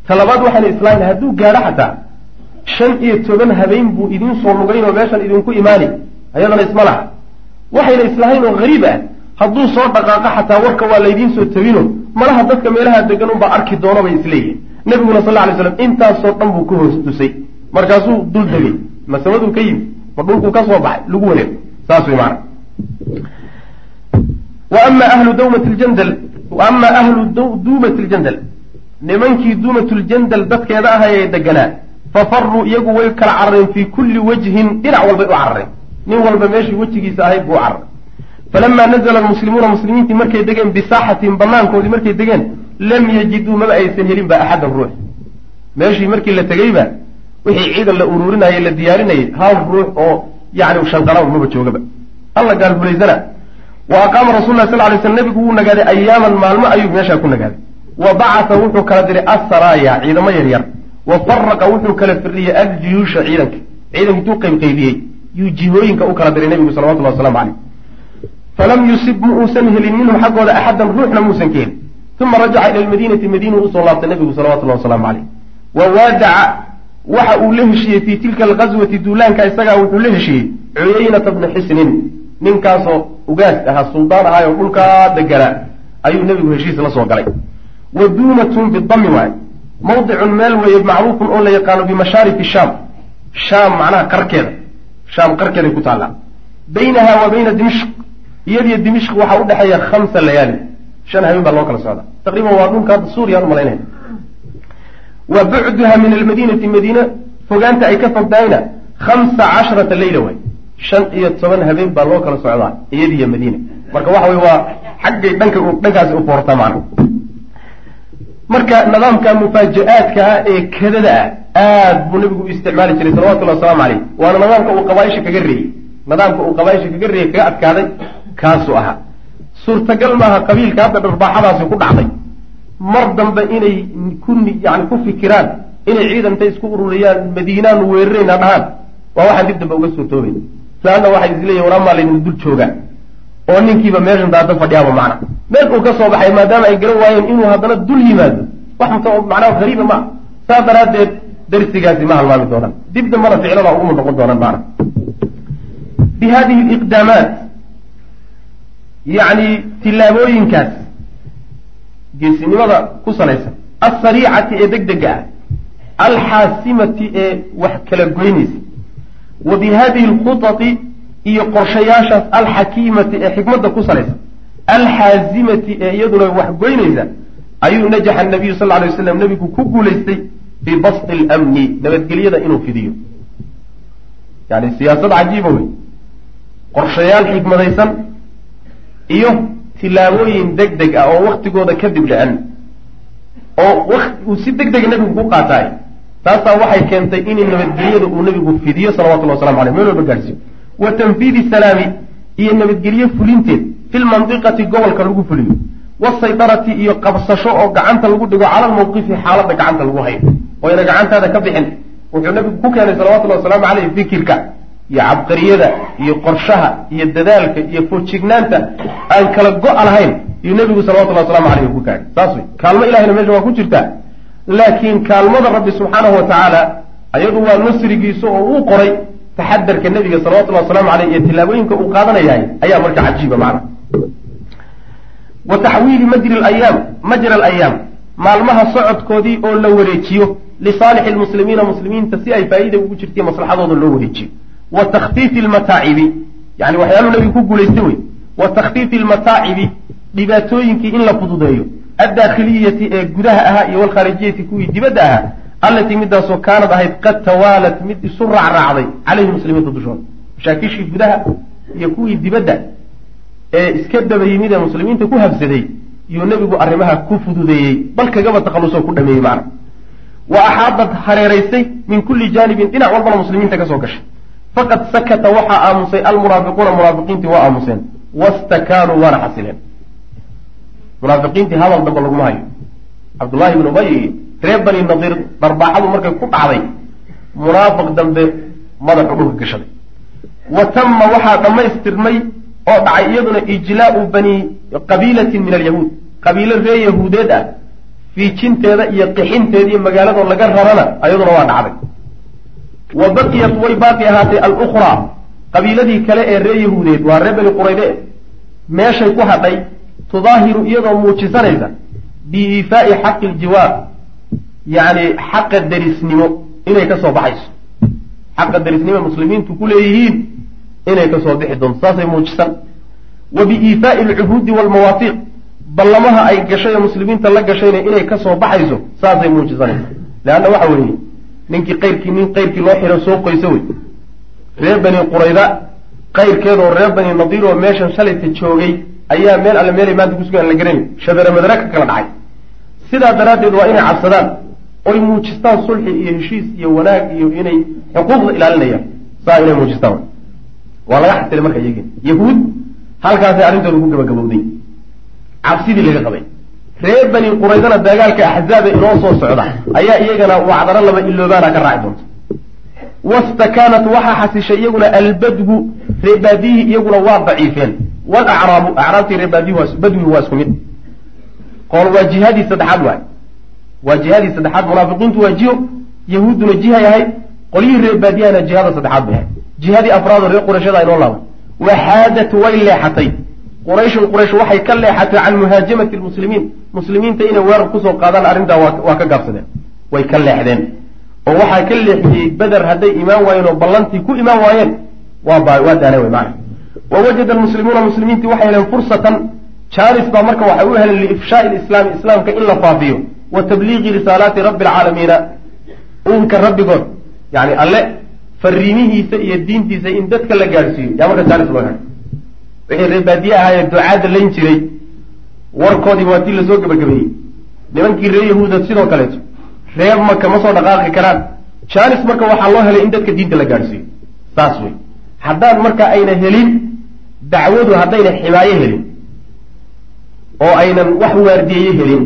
Talabaad waxayna islaamin hadduu gaadho xataa shan iyo toban habeen buu idiin soo lugayn oo meeshan idinku imaani ayadana isma laha. Waxayna islahayn oo hariib ah hadduu soo dhaqaaqo xataa warka waa laydiin soo tabino malaha dadka meelaha degan unbaa arki doono bay isleeyihin nabiguna sal alay slam intaasoo dhan buu ka hoos tusay markaasuu dul degay. Ma samaduu ka yimi ma dhulkuu ka soo baxay? Lagu wareeg saas way maana wa ahlu dawmat ljandal wa ama ahlu duumat ljandal nimankii duumat ljandal dadkeeda ahayee deganaa fafaruu iyagu way kala carareen fii kulli wajhin dhinac walbay u carareen. Nin walba meeshii wejigiisa ahayd buu u cararay falamaa nazla almuslimuuna muslimiintii markay degeen bisaaxatihim banaankoodii markay degeen lam yajiduu maba aysan helin ba axadan ruux meeshii markii la tegeyba wixii ciidan la uruurinayay la diyaarinayay hal ruux oo yani shanqara maba joogaba alla gaalfulaysana wa aqaama rasul lah sal lay sl nabigu wuu nagaaday ayaaman maalmo ayuu meeshaa ku nagaaday wa bacata wuxuu kala diray assaraaya ciidamo yaryar wa faraqa wuxuu kala firiyey aljuyuusha ciidanka ciidanka intuu qaybqaybiyey yuu jihooyinka u kala diray nabigu salawatullah waslamu caleyh falam yusib ma uusan helin minhum xaggooda axadan ruuxna muusan ka helin uma rajaca ila lmadiinati madiinu u soo laabtay nabigu salawatullahi wasalaamu caleyh wa waadaca waxa uu la heshiiyey fii tilka alghaswati duulaanka isagaa wuxuu la heshiiyey cuyaynata bna xisnin ninkaasoo ugaas ahaa suldaan ahaayoo dhulkaa deganaa ayuu nebigu heshiis la soo galay wa duumatun bidami waay mawdicun meel weeye macruufun oo la yaqaano bimashaarifi shaam shaam macnaha qarkeeda shaam qarkeeday ku taallaa baynaha wa bayna dimishq iyadiyo dimishq waxaa udhexeeya khamsa layaali. Shan habeen baa loo kala socda. Taqriiban waa dhulka hadda suuriya u malaynaya wa bucduha min almadiinati madiina fogaanta ay ka fogtahayna khamsa casharata leyla waay shan iyo toban habeen baa loo kala socdaa iyadiyo madiina. Marka waxa wey waa xaggay dhanka dhankaasi u foortaa macna marka nidaamka mufaaja-aadka ah ee kadada ah aad buu nabigu u isticmaali jiray salawatullahi wasalaamu caleyh waana nidaamka uu qabaaisha kaga reeyey. Nidaamka uu qabaaisha kaga reeyey kaga adkaaday kaasuu ahaa. Suurtagal maaha qabiilka hadda dharbaaxadaasi ku dhacday. Mar dambe inay ku yani ku fikiraan inay ciidanta isku ururiyaan madiinaanu weerarayna dhahaan waa waxaan dib dambe uga soo toobay. Laanna waxay isleeyihin waraamaa laydin dul joogaa oo ninkiiba meeshan daada fadhiyaaba macna. Meel uu ka soo baxay maadaama ay garan waayeen inuu haddana dul yimaado. Wax macnaha hariiba ma saas daraaddeed darsigaasi ma halmaami doonaan. Dib dambana ficlada uguma noqon doonaan macna. Bi liqdaamaat yacni tillaabooyinkaas geesinimada ku salaysan. Alsariicati ee deg dega ah. Alxaasimati ee wax kala goynaysa. Wa bi hadihi alkhutati iyo qorshayaashaas alxakiimati ee xikmadda ku salaysan. Alxaazimati ee iyaduna wax goynaysa ayuu najaxa nabiyu sal lay waslam nebigu ku guulaystay fii basti almni nabadgelyada inuu fidiyo. Yani siyaasad cajiiba wey. Qorshayaal xikmadaysan iyo tilaabooyin deg deg ah oo waktigooda kadib dhicin oo uu si deg dega nebigu ku qaataay taasaa waxay keentay in nabadgelyada uu nebigu fidiyo salawatullah waslamu aleyh meel walba gaarsiiyo. Wa tanfiidi salaami iyo nabadgelye fulinteed. Fi lmandiqati gobolka lagu fuliyo wasaydarati iyo qabsasho oo gacanta lagu dhigo cala lmawqifi xaaladda gacanta lagu hayo. Oyna gacantaada ka bixin. Wuxuu nabigu ku keenay salawatullahi wasalaamu caleyh fikirka iyo cabqariyada iyo qorshaha iyo dadaalka iyo foojignaanta aan kala go-a lahayn iyuu nebigu salawatullahi waslamu aleyh ku gaadhay saas wey kaalmo ilahina meesha waa ku jirtaa laakiin kaalmada rabbi subxaanahu wa tacaala ayadu waa nasrigiisa oo uu qoray taxadarka nebiga salawatullahi waslamu aleyh iyo tillaabooyinka uu qaadanayahay ayaa marka cajiiba macna. Wa taxwiili majri ayaam majra alayaam maalmaha socodkoodii oo la wareejiyo lisaalixi lmuslimiina muslimiinta si ay faa'iida ugu jirtaiyo maslaxadooda loo wareejiyo wa takhfiifi almataacibi yani waxyaaluu nabigu ku guulaystay wey. Wa takhfiifi almataacibi dhibaatooyinkii in la fududeeyo. Addaakhiliyati ee gudaha ahaa iyo walkhaarijiyati kuwii dibadda ahaa allatii midaasoo kaanad ahayd qad tawaalat mid isu raacraacday calayhi muslimiinta dushooda mashaakishii gudaha iyo kuwii dibadda ee iska daba yimid ee muslimiinta ku habsaday iyuu nebigu arrimaha ku fududeeyey. Bal kagaba takhallusoo ku dhameeyey macna. Wa axaadad hareeraysay min kulli jaanibin dhinac walbana muslimiinta ka soo gashay faqad sakata waxaa aamusay almunaafiquuna munaafiqiintii waa aamuseen. Wastakaanuu waana xasileen. Munaafiqiintii hadal damba laguma hayo. Cabdullaahi ibnu ubay reer bani nadiir dharbaaxadu markay ku dhacday munaafiq dambe madaxu dhulka gashaday. Wa tama waxaa dhammaystirmay oo dhacay iyaduna ijlaau bani qabiilatin min alyahuud. Qabiilo ree yahuudeed ah fiijinteeda iyo qixinteeda iyo magaaladoo laga rarana ayaduna waa dhacday wa baqiyat way baaqi ahaatay alukhraa qabiiladii kale ee ree yahuudeed waa ree bani qurayde meeshay ku hadhay tudaahiru iyadoo muujisanaysa biiifaa'i xaqi ljiwaar yacni xaqa derisnimo inay ka soo baxayso. Xaqa derisnimo muslimiintu ku leeyihiin inay ka soo bixi doonto saasay muujisan. Wa biiifaa'i alcuhuudi waalmawaafiiq ballamaha ay gashay oo muslimiinta la gashayna inay ka soo baxayso saasay muujisanaysa. Leanna waxa weeye ninkii qayrkii nin qayrkii loo xiro soo qoyso wey. Reer bani qurayda qayrkeedoo reer bani nadiir oo meeshan shalayta joogay ayaa meel alle meelay maanta kusugan la garanay shabere madare ka kala dhacay. Sidaa daraaddeed waa inay cabsadaan oy muujistaan sulxi iyo heshiis iyo wanaag iyo inay xuquuqda ilaalinayaan. Saa inay muujistaan. Waa laga xasilay marka iyagin yahuud halkaasay arrintooda ku gabagabowday. Cabsidii laga qabay reer bani quraydana dagaalka axzaaba inoo soo socda ayaa iyagana wacdaro laba iloobaana ka raaci doonta wastakaanat waxaa xasishay iyaguna albadgu reebaadiyihii iyaguna waa daciifeen. Walacraabu acraabtii reebaadiyi badwi waa isku mid. Qool waa jihadii saddexaad waay. Waa jihadii saddexaad munaafiqiintu waa jiho yahuudduna jihay ahayd qolyihii reebaadiyahana jihada saddexaad bay ahayd jihadii afraadoo reer qurayshada inoo laaban waxaadat way leexatay qurayshun quraysh waxay ka leexatay can muhaajamati lmuslimiin muslimiinta inay weerar ku soo qaadaan arrintaa waa ka gaabsadeen. Way ka leexdeen. Oo waxaa ka leexiyey beder hadday imaan waayeen oo ballantii ku imaan waayeen waa daaneen wey maana wa wajada almuslimuuna muslimiintii waxay heleen fursatan jaaris baa marka waxay u heleen liifshaai lislaami islaamka in la faafiyo. Wa tabliiqi risaalaati rabbi alcaalamiina uunka rabbigood. Yani alle fariimihiisa iyo diintiisa in dadka la gaadhsiiyo yaa marka jaaris loo helay wixii reebaadiye ahaayee ducaadda layn jiray warkoodiiba waa tii la soo gebagabeeyey nimankii ree yahuuda sidoo kaleeto reer maka ma soo dhaqaaqi karaan. Jaanis marka waxaa loo helay in dadka diinta la gaadhsiiyo saas wey haddaan marka ayna helin dacwadu haddayna ximaayo helin oo aynan wax waardiyeeye helin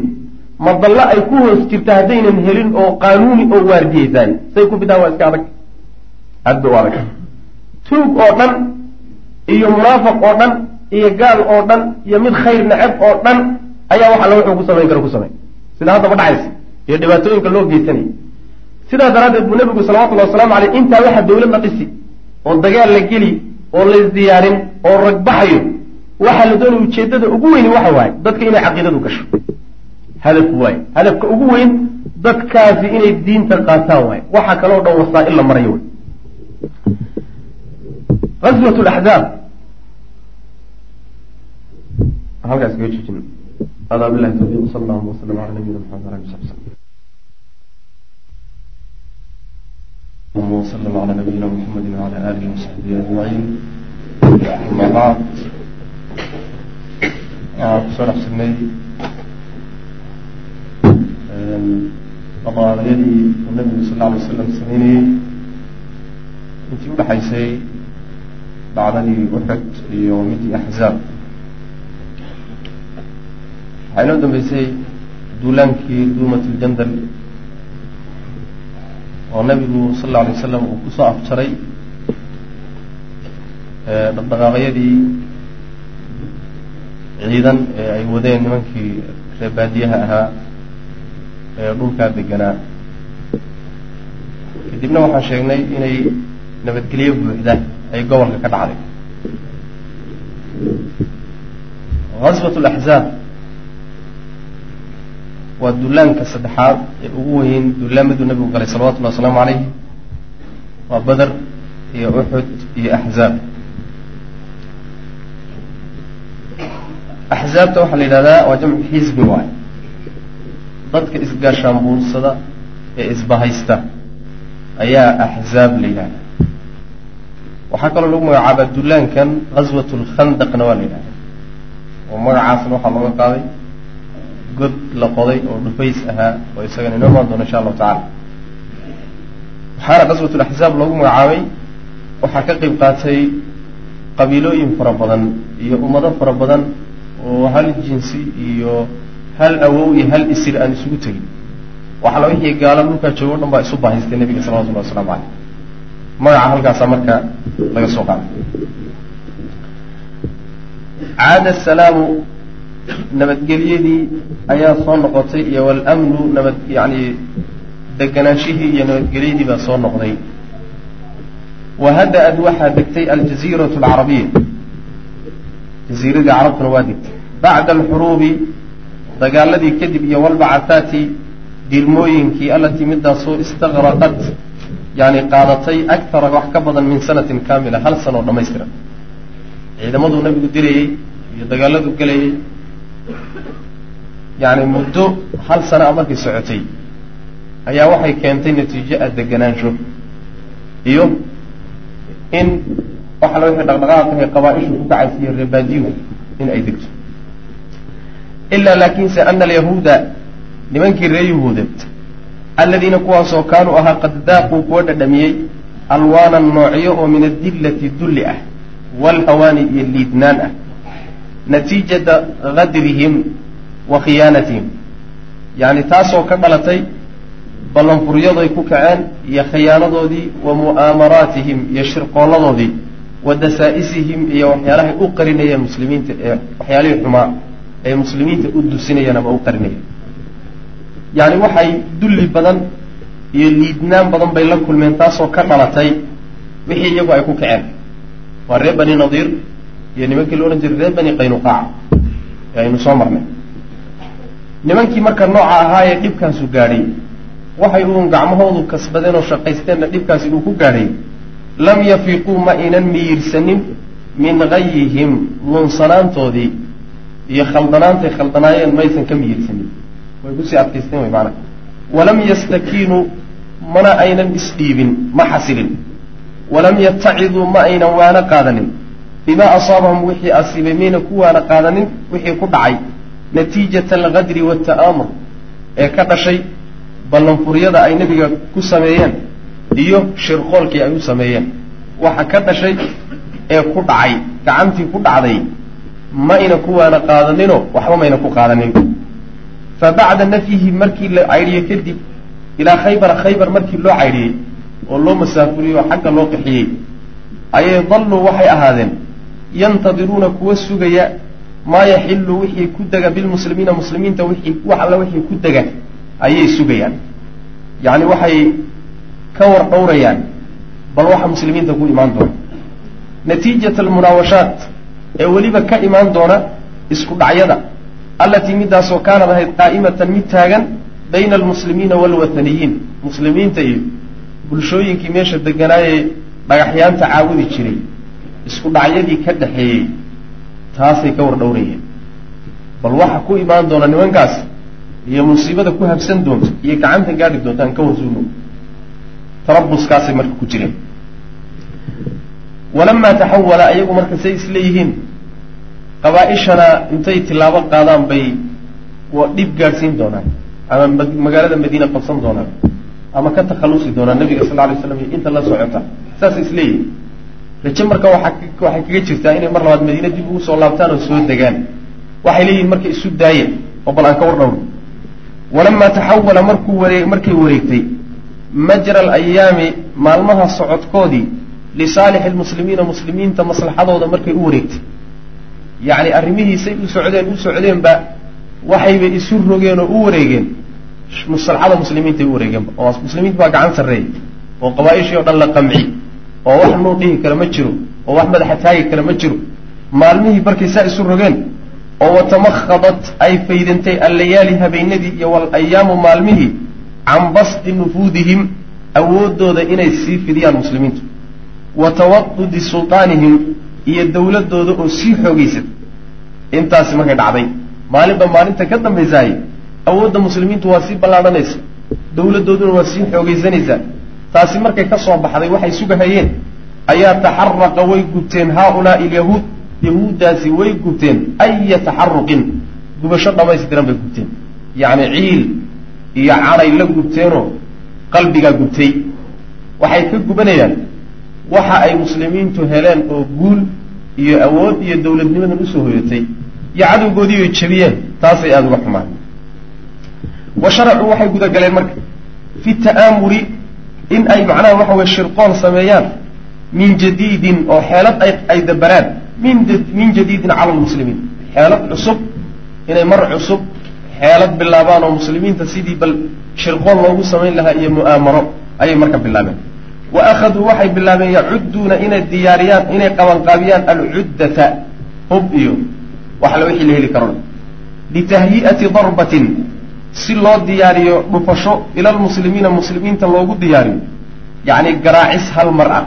madallo ay ku hoos jirta haddaynan helin oo qaanuuni oo waardiyeysaan. Say ku bidaan waa iska adag. Aad bay u adag. Tuug oo dhan iyo munaafiq oo dhan iyo gaal oo dhan iyo mid khayr neceb oo dhan ayaa wax alla wuxuu ku samayn kara ku samay sida haddaba dhacaysa iyo dhibaatooyinka loo geysanaya sidaas daraaddeed buu nebigu salawatullahi wasalaamu caleyh intaa waxaa dawladna dhisi oo dagaal la geli oo laysdiyaarin oo ragbaxayo waxaa la doonaya ujeeddada ugu weyni waxa waaye dadka inay caqiidadu gasho. Hadaf waaye. Hadafka ugu weyn dadkaasi inay diinta qaataan waaye. Waxaa kaloo dhan wasaa-il la marayo aswat laxzaab halkaas kaga joojin hada bilahi tawfiiq sal allahuma wasalam ala nabiyina maxamed ala ali sabi slm وسلم على نبينا محمد وعلى آله وصحبه أجمعين أما بعد kusoo dhex jirnay dhaqaalayadii uu nabigu sal lla alay wasalam sameynayey intii udhexaysay dhacdadii uxud iyo midii axzaab waxaa inoo dambeysay duulaankii duumat ljandal oo nabigu sal alla alay wasalam uu ku soo afjaray dhaqdhaqaaqyadii ciidan ee ay wadeen nimankii reer baadiyaha ahaa ee dhulkaa deganaa kadibna waxaan sheegnay inay nabadgelyo buuxda ay gobolka ka dhacday. Gaswat laxzaab waa dullaanka saddexaad ee ugu weyn dullaamaduu nabigu galay salawatullahi wasalaamu calayh waa beder iyo uxud iyo axzaab axzaabta waxaa la yidhahdaa waa jamcu xisbi waay dadka isgaashaan buursada ee isbahaysta ayaa axzaab la yidhahda waxaa kaloo lagu magacaabaa dullaankan ghaswat lkhandaqna waa la yidhahda oo magacaasna waxaa looga qaaday god la qoday oo dhufays ahaa oo isagana inoo imaan doona insha allahu tacala waxaana qaswat laxzaab loogu magacaabay waxaa ka qayb qaatay qabiilooyin fara badan iyo ummado fara badan oo hal jinsi iyo hal awow iyo hal isir aan isugu tegin. Waxala wixii gaalo dhulkaa joogo o dhan baa isu bahaystay nebiga salawatullahi waslamu caleyh magaca halkaasaa marka laga soo qaaday caada salaamu nabadgelyadii ayaa soo noqotay iyo walamnu nabad yani deganaanshihii iyo nabadgelyadii baa soo noqday. Wahada-ad waxaa degtay aljaziiratu alcarabiya jaziiradii carabtuna waa degtay. Bacda alxuruubi dagaaladii kadib iyo walbacahaati dilmooyinkii allatii midaasoo istaqraqat yani qaadatay akara wax ka badan min sanatin kaamila hal sano oo dhamaystiran ciidamaduu nabigu dirayey iyo dagaaladu gelayay yani muddo hal sana a markay socotay ayaa waxay keentay natiijo a deganaansho iyo in waxa la wixii dhaqdhaqaaqahay qabaa-ishu ku kacaysiiyo reebaadiyu in ay degto. Ilaa laakiinse ana alyahuuda nimankii reer yahuudeed aladiina kuwaasoo kaanuu ahaa qad daaquu kuwa dhadhamiyey alwaanan noocyo oo min adillati dulli ah waalhawaani iyo liidnaan ah. Natiijata gadrihim wa khiyaanatihim. Yacni taasoo ka dhalatay ballanfuryaday ku kaceen iyo khiyaanadoodii wa mu'aamaraatihim iyo shirqooladoodii wa dasaa'isihim iyo waxyaalahay u qarinayeen muslimiinta ee waxyaalihii xumaa ay muslimiinta u dusinayeen ama u qarinayeen yacni waxay dulli badan iyo liidnaan badan bay la kulmeen taasoo ka dhalatay wixii iyagu ay ku kaceen. Waa reer bani nadiir iyo nimankii la odhan jiray reer bani qaynuqaac ee aynu soo marnay. Nimankii marka nooca ahaayee dhibkaasu gaadhay waxay uun gacmahoodu kasbadeen oo shaqaysteenna dhibkaasi uu ku gaadhay lam yafiquu ma aynan miyirsanin min gayihim lunsanaantoodii iyo khaldanaantay khaldanaayeen maysan ka miyirsanin way ku sii adkaysteen way maanaa walam yastakiinuu mana aynan isdhiibin ma xasilin. Walam yataciduu ma aynan waana qaadanin. Bimaa asaabahum wixii asiibay mayna ku waana qaadanin wixii ku dhacay. Natiijata algadri waalta'aamur ee ka dhashay ballanfuryada ay nebiga ku sameeyeen iyo shirqoolkii ay u sameeyeen. Waxa ka dhashay ee ku dhacay gacantii ku dhacday ma ayna ku waana qaadaninoo waxba mayna ku qaadanin fa bacda nafyihi markii la caydhiyey kadib ilaa khaybara khaybar markii loo caydhiyey oo loo masaafuriyey oo xagga loo qixiyey ayay dalluu waxay ahaadeen yantadiruuna kuwa sugaya maa yaxilu wixii ku dega bilmuslimiina muslimiinta wixii wax alla wixii ku dega ayay sugayaan yacni waxay ka war dhowrayaan bal waxa muslimiinta ku imaan doona natiijata almunaawashaat ee weliba ka imaan doona isku dhacyada allatii midaasoo kaanad ahayd qaa'imatan mid taagan bayna almuslimiina waalwathaniyiin muslimiinta iyo bulshooyinkii meesha deganaayee dhagaxyaanta caabudi jiray isku dhacyadii ka dhaxeeyey taasay ka war dhowrayeen bal waxa ku imaan doona nimankaas iyo musiibada ku habsan doonto iyo gacanta gaadhi doonto aan ka warsuuno tarabuskaasay marka ku jireen walamaa taxawala ayagu marka say isleeyihiin qabaa-ishana intay tilaabo qaadaan bay dhib gaadhsiin doonaan ama magaalada madiina qabsan doonaan ama ka takhallusi doonaan nabiga sal lay slam inta la socota. Saasay isleeyihiin raje marka waxay kaga jirtaa inay mar labaad madiina dib ugu soo laabtaan oo soo degaan. Waxay leeyihiin marka isu daaya oo bal aan ka war dhowno walamaa taxawala markuu waree markay wareegtay majra alayaami maalmaha socodkoodii lisaalixi lmuslimiina muslimiinta maslaxadooda markay u wareegtay yacni arrimihiisay u socdeen u socdeenba waxayba isu rogeen oo u wareegeen. Maslaxada muslimiintay u wareegeenba oo muslimiinta baa gacan sarreeyay oo qabaa-ishii oo dhan la qamci. Oo wax nuu dhihi kale ma jiro oo wax madaxa taagi kale ma jiro. Maalmihii markay saa isu rogeen oo watamakhadat ay faydantay allayaali habeenadii iyo walayaamu maalmihii can basdi nufuudihim awooddooda inay sii fidiyaan muslimiintu. Wa tawadudi sultaanihim iyo dowladooda oo sii xoogeysad intaasi markay dhacday. Maalinba maalinta ka dambaysaay awoodda muslimiintu waa sii ballaadhanaysa dowladdooduna waa sii xoogaysanaysaa taasi markay ka soo baxday waxay sugahayeen ayaa taxaraqa way gubteen haaulaai alyahuud. Yahuuddaasi way gubteen aya taxaruqin gubasho dhamaystiran bay gubteen yacni ciil iyo canay la gubteenoo qalbigaa gubtay. Waxay ka gubanayaan waxa ay muslimiintu heleen oo guul iyo awood iyo dowladnimadan u soo hoyatay iyo cadowgoodii bay jebiyeen taasay aada uga xumaan. Wa sharacuu waxay gudagaleen marka fi ta'aamuri in ay macnaha waxa weye shirqool sameeyaan min jadiidin oo xeelad ay ay dabaraan min min jadiidin cala lmuslimiin xeelad cusub inay mar cusub xeelad bilaabaan oo muslimiinta sidii bal shirqool loogu samayn lahaa iyo mu'aamaro ayay marka bilaabeen wa akhaduu waxay bilaabeen yacudduuna inay diyaariyaan inay qabanqaabiyaan alcuddata hub iyo waxla wixii la heli karo litahyi'ati darbatin si loo diyaariyo dhufasho ila lmuslimiina muslimiinta loogu diyaariyo yacni garaacis hal mar ah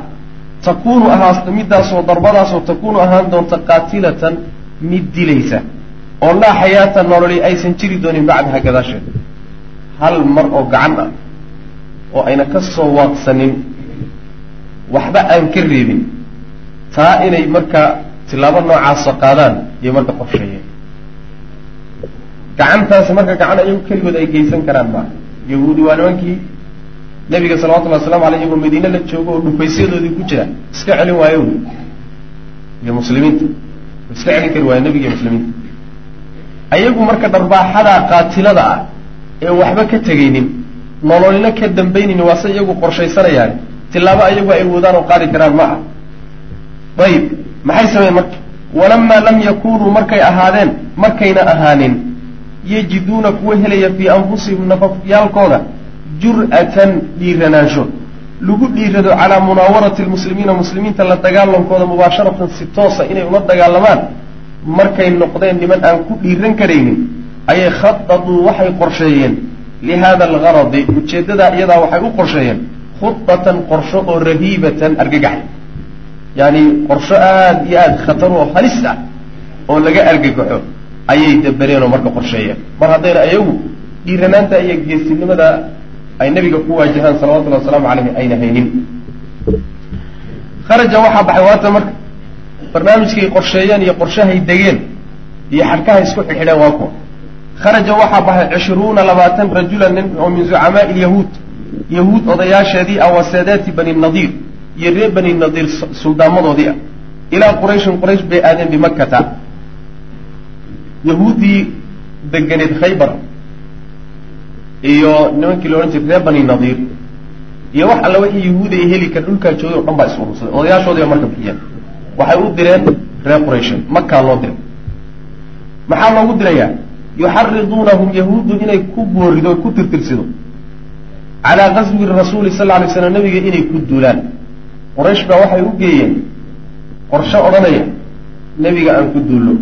takuunu ahaa midaasoo darbadaasoo takuunu ahaan doonta qaatilatan mid dilaysa oo laa xayaata nololi aysan jiri doonin bacdaha gadaasheeda hal mar oo gacan ah oo ayna ka soo waaqsanin waxba aan ka reebin. Taa inay marka tilaabo noocaasa qaadaan iyo marka qorsheeyeen gacantaasi marka gacan ayagu keligood ay geysan karaan maaha yahuudi waa nimankii nabiga salawatullahi waslamu aleyh iyagoo madiine la joogo oo dhufaysyadoodii ku jira iska celin waayo. Iyo muslimiinta. Iska celin kari waayo nebiga iyo muslimiinta. Ayagu marka dharbaaxadaa qaatilada ah ee waxba ka tegaynin nololina ka dambaynaynin waase iyagu qorshaysanayaan tilaabo ayagu ay wadaan oo qaadi karaan ma ah ayib maxay sameyen marka walamaa lam yakunuu markay ahaadeen markayna ahaanin yajiduuna kuwa helaya fii anfusihim nafafyaalkooda jur'atan dhiiranaansho lagu dhiirado calaa munaawarati lmuslimiina muslimiinta la dagaalankooda mubaasharatan si toosa inay ula dagaalamaan markay noqdeen niman aan ku dhiiran karaynin ayay khadaduu waxay qorsheeyeen. Lihada algaradi ujeeddadaa iyadaa waxay u qorsheeyeen khudatan qorsho oo rahiibatan argagax. Yaani qorsho aada iyo aada khatar oo halis ah oo laga argagaxo ayay dabareen oo marka qorsheeyeen mar haddayna ayagu dhiiranaanta iyo geesinimada ay nabiga ku waajahaan salawatullahi wasalaamu caleyhi ayna haynin. Kharaja waxaa baxay waata marka barnaamijkay qorsheeyeen iyo qorshahay degeen iyo xadhkahay isku xidhxidheen waa kuwa kharaja waxaa baxay cishruuna labaatan rajulan nin oo min zucamaai lyahuud yahuud odayaasheedii ah wa saadaati bani nadiir iyo reer bani nadiir suldaamadoodii ah. Ilaa qurayshin quraysh bay aadeen bimakkata yahuuddii deganeed khaybar iyo nimankii la odhan jiray reer bani nadiir iyo wax alla wixii yahuud ay heli kar dhulkaa joogay o dhan baa is urursaday odayaashoodii ba marka bixiyeen. Waxay u direen reer qurayshin makaa loo diray. Maxaa loogu dirayaa? Yuxariduunahum yahuuddu inay ku boorido ku tirtirsido calaa qaswi rasuuli sal lay slam nabiga inay ku duulaan. Quraysh baa waxay u geeyeen. Qorsho odhanaya nebiga aan ku duullo.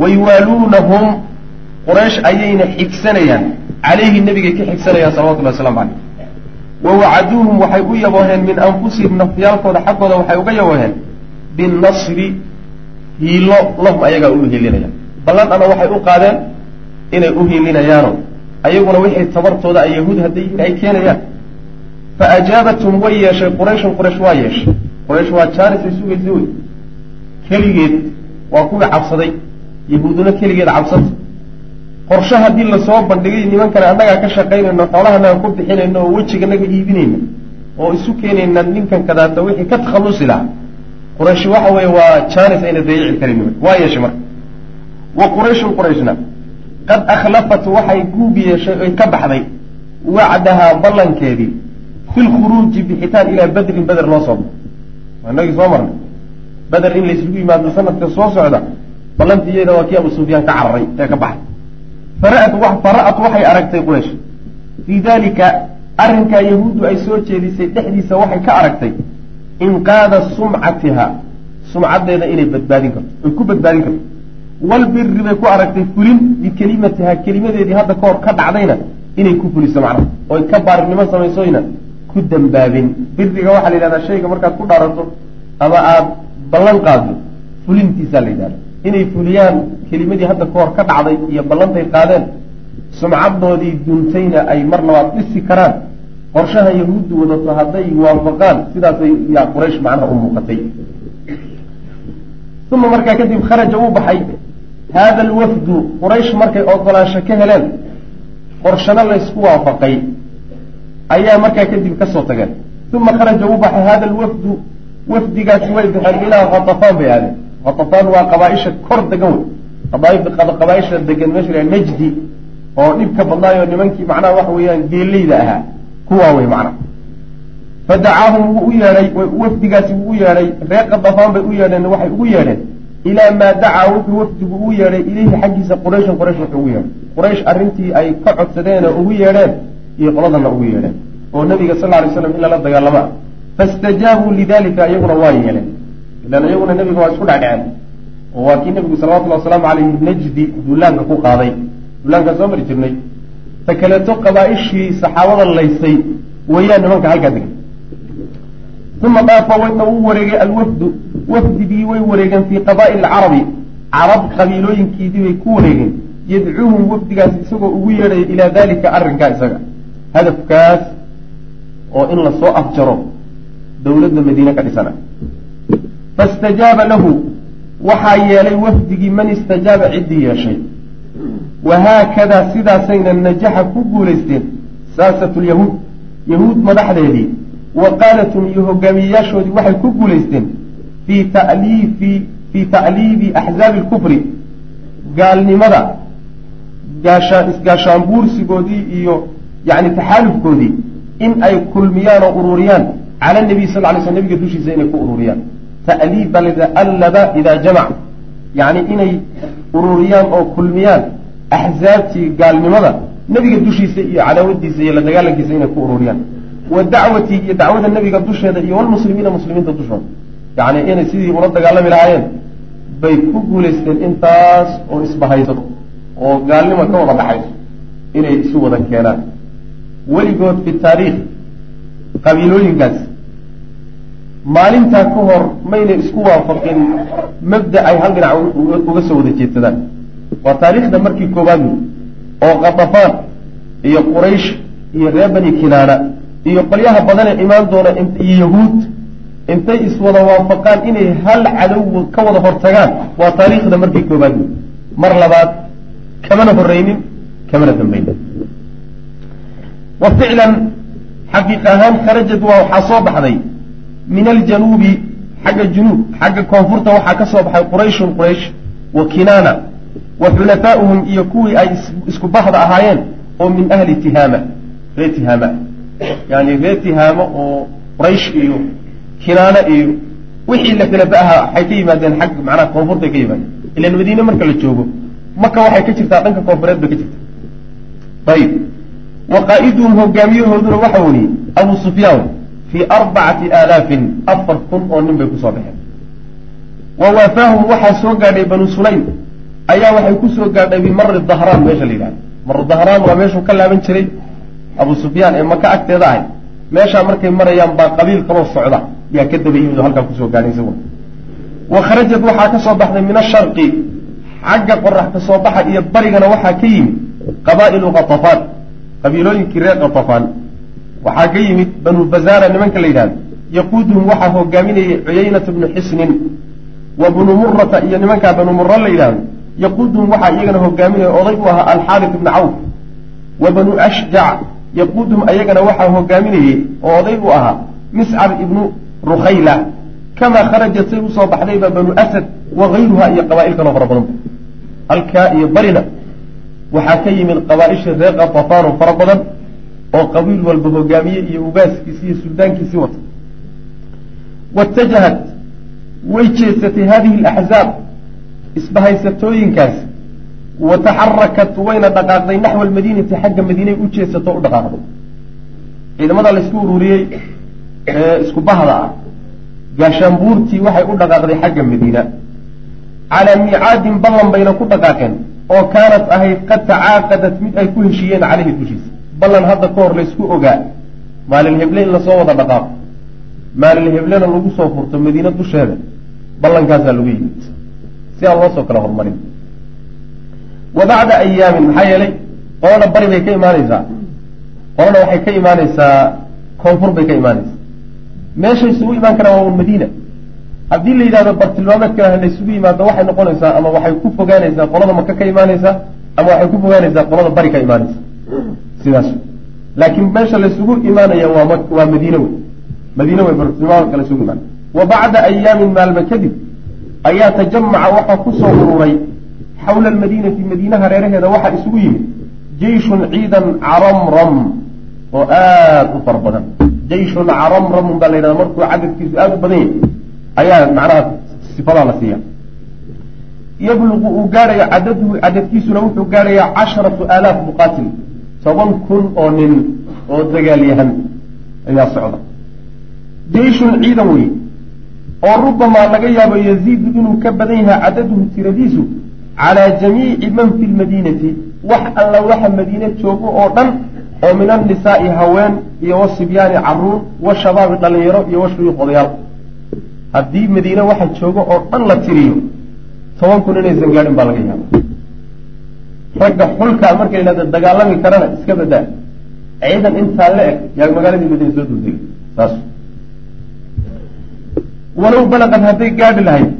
Wayuwaaluunahum quraysh ayayna xigsanayaan. Calayhi nebigay ka xigsanayaan salawatullahi waslamu caleyh wa wacaduuhum waxay u yabooheen min anfusihim nafyaalkooda xaggooda waxay uga yabooheen. Binnasri hiilo lahum ayagaa u hiilinayaan ballan ana waxay u qaadeen inay u hiilinayaano ayaguna wixii tabartooda ay yahuud hadday ay keenayaan. Fa ajaabathum way yeeshay qurayshun quraysh waa yeeshay. Quraysh waa jaaris ay sugaysay wey keligeed waa kuwii cabsaday. Yahuuduna keligeed cabsata qorshe haddii la soo bandhigay nimankana annagaa ka shaqaynayno xoolahanaga ku bixinayno oo wejiganaga iibinayna oo isu keenayna ninkan kadaata wixii ka takhallusi lahaa. Quraysh waxa weeye waa jaanis ayna dayici karin. Waa yeeshay marka. Wa qurayshun qurayshna qad akhlafat waxay guub yeeshay oy ka baxday wacdahaa ballankeedii fi lkhuruuji bixitaan ilaa badrin beder loo soo baxo inagii soo marnay. Beder in laysugu yimaado sanadka soo socda ballantiiyada waa kii abu sufyaan ka cararay ee ka baxay. Fara'at waxay aragtay quraysh. Fii dalika arrinkaa yahuuddu ay soo jeedisay dhexdiisa waxay ka aragtay inqaada sumcatiha sumcaddeeda inay badbaadin karto ay ku badbaadin karto walbiri bay ku aragtay fulin bikelimatiha kelimadeedii hadda kahor ka dhacdayna inay ku fuliso macnaha oy ka baarinimo samaysoyna ku dambaabin. Biriga waxaa la yidhahdaa shayga markaad ku dhaarato ama aada ballan qaaddo fulintiisaa la yidhahda inay fuliyaan kelimadii hadda kahor ka dhacday iyo ballantay qaadeen sumcaddoodii duntayna ay mar labaad dhisi karaan. Qorshaha yahuuddu wadato hadday waafaqaan sidaasay yaa quraysh macnaha u muuqatay. Uma markaa kadib kharaja uu baxay haada alwafdu quraysh markay ogolaansho ka heleen qorshano laysku waafaqay ayaa markaa kadib ka soo tageen uma kharaja uu baxay hada alwafdu wafdigaasi way baxeen ilaa khatafaan bay aadeen khatafaan waa qabaaisha kor degan wey qabaaisha degan meesha najdi oo dhibka badnaayo nimankii macnaha waxa weeyaan geeleyda ahaa kuwaa wey macnaha fadacaahum wuu u yeedhay wafdigaasi wuu u yeedhay reer qadafaan bay u yeedheen waxay ugu yeedheen ilaa maa dacaa wuxuu wafdigu ugu yeedhay ilayhi xaggiisa qurayshan quraysh wuxuu ugu yeedhay quraysh arrintii ay ka codsadeen ugu yeedheen iyo qoladana ugu yeedheen oo nabiga sal lay slam in lala dagaalama fastajaabuu lidalika iyaguna waa yeeleen ilan iyaguna nabiga waa isku dhecdheceen oo waa kii nabigu salawatullhi wasalaamu caleyhi najdi duulaanka ku qaaday duulaankaa soo mari jirnay ta kaleeto qabaa-ishii saxaabada laysay weeyaan nimanka halkaa degay uma daafa wayna uu wareegay alwafdu wafdigii way wareegeen fii qabaa'il alcarabi. Carab qabiilooyinkiidii bay ku wareegeen. Yadcuuhum wafdigaas isagoo ugu yeedhaya ilaa dalika arrinkaa isaga. Hadafkaas oo in la soo afjaro dowladda madiine ka dhisana. Fastajaaba lahu. Waxaa yeelay wafdigii man istajaaba ciddii yeeshay. Wahaakadaa sidaasayna najaxa ku guulaysteen saasatu lyahuud yahuud madaxdeedii. Wa qaadatum iyo hogaamiyeyaashoodii waxay ku guulaysteen fii ta'liibi axzaabi alkufri gaalnimada gaashaan isgaashaanbuursigoodii iyo yacni taxaalufkoodii in ay kulmiyaan oo ururiyaan cala nabiy sal lay sl nabiga dushiisa inay ku ururiyaan. Ta'liib baa layidhaha allaba idaa jamac yacni inay ururiyaan oo kulmiyaan axzaabtii gaalnimada nebiga dushiisa iyo cadaawadiisa iyo la dagaalankiisa inay ku ururiyaan. Wa dacwatii iyo dacwada nebiga dusheeda iyo walmuslimiina muslimiinta dushooda yacni inay sidii ula dagaalami lahaayeen bay ku guulaysteen intaas oo isbahaysato oo gaalnimo ka wada dhaxayso inay isu wada keenaan. Weligood fi taariikh qabiilooyinkaas maalintaa ka hor mayna isku waafaqin mabda ay hal dhinac uga soo wada jeedsadaan. Waa taariikhda markii koowaad wey oo qadafaan iyo quraysh iyo reer bani kinaana iyo qolyaha badanee imaan doona iyo yahuud intay iswada waafaqaan inay hal cadow ka wada hortagaan waa taariikhda markii koowaad. Wey mar labaad kamana horreynin kamana dambaynin. Wa ficlan xaqiiq ahaan kharajad waa waxaa soo baxday min aljanuubi xagga junuub xagga koonfurta waxaa ka soo baxay qurayshun quraysh wa kinaana wa xulafaa'uhum iyo kuwii ay isku bahda ahaayeen oo min ahli tihaama reer tihaama. Yani reer tihaamo oo quraysh iyo kinaana iyo wixii la kala ba'aha waxay ka yimaadeen xagga macnaha koonfurtay ka yimaadeen. Ilan madiine marka la joogo maka waxay ka jirtaa dhanka koonfureed bay ka jirta ayib wa qaa'iduhum hogaamiyahooduna waxa weeye abu sufyaan fii arbacati aalaafin afar kun oo nin bay ku soo baxeen. Wa waafaahum waxaa soo gaadhay banu sulaym. Ayaa waxay ku soo gaadhay bimari dahraan meesha la yidhahda maru dahraan waa meeshuu ka laaban jiray abu sufyaan ee maka agteeda ahay meeshaa markay marayaan baa qabiil kaloo socda. Yaa ka daba yimid halkaa ku soo gaadhay wa kharajad waxaa ka soo baxday min asharqi xagga qorax ka soo baxa iyo barigana waxaa ka yimid qabaa'ilu katafaan qabiilooyinkii reer katafaan waxaa ka yimid banu bazaara nimanka la yidhahdo yaquuduhum waxaa hogaaminayay cuyaynata bnu xisnin. Wa bnu murata iyo nimankaa banu mura la yidhahdo yaquuduhum waxaa iyagana hogaaminaya oday u ahaa alxaaris ibnu cawf. Wa banu ashjac yaquuduhum ayagana waxaa hogaaminayey oo oday u ahaa. Miscar ibnu rukhayla kamaa kharajat say u soo baxdayba banu asad wa gayruha iyo qabaa'il kaloo fara badanba halkaa iyo barina waxaa ka yimid qabaaisha reer katafaan oo fara badan oo qabiil walba hogaamiye iyo ugaaskiisi iyo suldaankiisii wata. Waitajahat way jeedsatay hadihi alaxzaab isbahaysatooyinkaas wa taxarakat wayna dhaqaaqday naxwa almadiinati xagga madiinay u jeedsato o u dhaqaaqday ciidamada laysku ururiyey ee isku bahda ah gaashaanbuurtii waxay u dhaqaaqday xagga madiina calaa miicaadin ballan bayna ku dhaqaaqeen oo kaanat ahayd qad tacaaqadat mid ay ku heshiiyeen caleyhi dushiisa ballan hadda ka hor laysku ogaa maalin heble in la soo wada dhaqaaqo maalin heblena lagu soo furto madiine dusheeda ballankaasaa lagu yimid si aan loo soo kala hormarin wa bacda ayaamin maxaa yeelay qolana bari bay ka imaanaysaa. Qolana waxay ka imaanaysaa koonfur bay ka imaanaysaa. Meeshay isugu imaan karaan waa madiina. Haddii la yidhahdo bartilmaameedkana ha la isugu yimaado waxay noqonaysaa ama waxay ku fogaanaysaa qolada maka ka imaanaysaa ama waxay ku fogaanaysaa qolada bari ka imaanaysa sidaas. Laakiin meesha laysugu imaanaya waa waa madiine wey. Madiine wey bartilmaameedka laysugu imaan wa bacda ayaamin maalma kadib ayaa tajamaca waxaa ku soo ururay xawla almadiinati madiinaha reeraheeda waxaa isugu yimid jeyshun ciidan caramram oo aada u fara badan jeyshun caramramun baa la yidhahda markuu cadadkiisu aada u badan yahay ayaa macnaha sifadaa la siiya yabluqu uu gaadhayo cadaduhu cadadkiisuna wuxuu gaadhayaa casharatu aalaaf muqaatil toban kun oo nin oo dagaalyahan ayaa socda jeyshun ciidan wey oo rubamaa laga yaabo yaziidu inuu ka badan yahay cadaduhu tiradiisu calaa jamiici man fi lmadiinati wax alla waxa madiine joogo oo dhan oo min annisaa'i haween iyo wasibyaani carruur washabaabi dhalinyaro iyo washuyuuq odayaal haddii madiine waxa joogo oo dhan la tiriyo toban kun inaysan gaadhin baa laga yaaba ragga xulkaa marka yidhahda dagaalami karana iska badaa ciidan intaa la eg yaa magaaladii madiine soo duldegay saas walow balaqad hadday gaadhi lahayd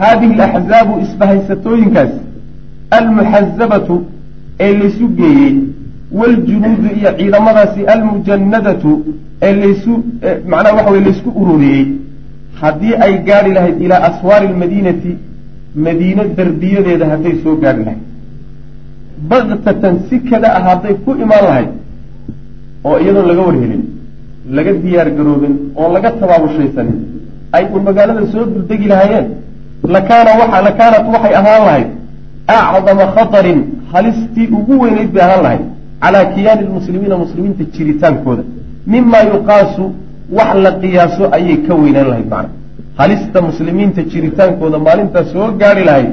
haadihi alaxzaabu isbahaysatooyinkaas almuxazabatu ee laysu geeyey waaljunuudu iyo ciidamadaasi almujanadatu ee laysu macnaha waxa weye laysku ururiyey haddii ay gaadhi lahayd ilaa aswaari almadiinati madiine derbiyadeeda hadday soo gaadhi lahayd baktatan si kada ah hadday ku imaan lahayd oo iyadoon laga warhelin laga diyaar garoobin oo laga tabaabushaysanin ay un magaalada soo duldegi lahaayeen lakaanat waxay ahaan lahayd acdama khatarin halistii ugu weynayd bay ahaan lahayd calaa kiyaani lmuslimiina muslimiinta jiritaankooda. Mima yuqaasu wax la qiyaaso ayay ka weynaan lahayd macna. Halista muslimiinta jiritaankooda maalintaa soo gaari lahayd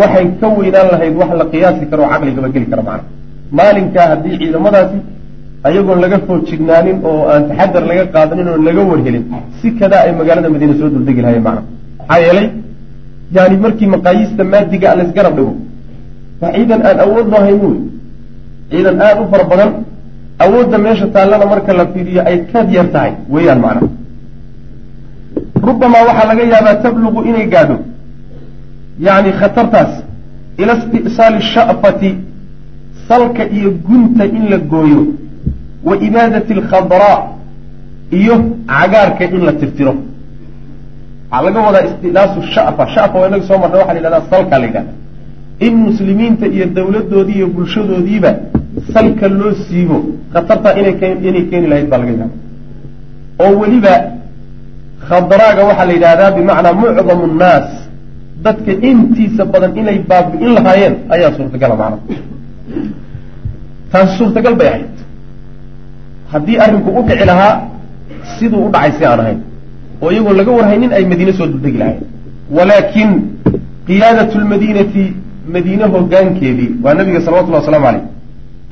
waxay ka weynaan lahayd wax la qiyaasi karo oo caqligaba geli kara macna. Maalinkaa haddii ciidamadaasi ayagoon laga foojignaanin oo aan taxadar laga qaadanin oo laga warhelin si kadaa ay magaalada madiina soo duldegi lahayeen macna. Maxaa yeelay yani markii maqaayiista maadiga a laysgarab dhigo waa ciidan aan awood loo hayn ciidan aada u fara badan awoodda meesha taallana marka la fiiriyo ay kad yar tahay weeyaan macna rubamaa waxaa laga yaabaa tabluqu inay gaadho. Yani khatartaas ila isti'saali sha'fati salka iyo gunta in la gooyo wa ibaadati alkhadraa iyo cagaarka in la tirtiro waxaa laga wadaa istidaasu shafa. Shafa waa inaga soo marna waxa la yidhahdaa salka la yidhahda in muslimiinta iyo dawladdoodii iyo bulshadoodiiba salka loo siibo khatartaa inay inay keeni lahayd baa laga yaaba oo weliba khadraaga waxaa la yidhahdaa bimacnaa mucdamu nnaas. Dadka intiisa badan inay baabi'in lahaayeen ayaa suurtagala macna. Taasi suurtagal bay ahayd. Haddii arrinku u dhici lahaa siduu u dhacay si aan ahayn oo iyagoo laga warhaynin ay madiine soo duldegi lahayn walaakin qiyaadatu lmadiinati madiine hogaankeedii waa nabiga salawatullahi waslamu caleyh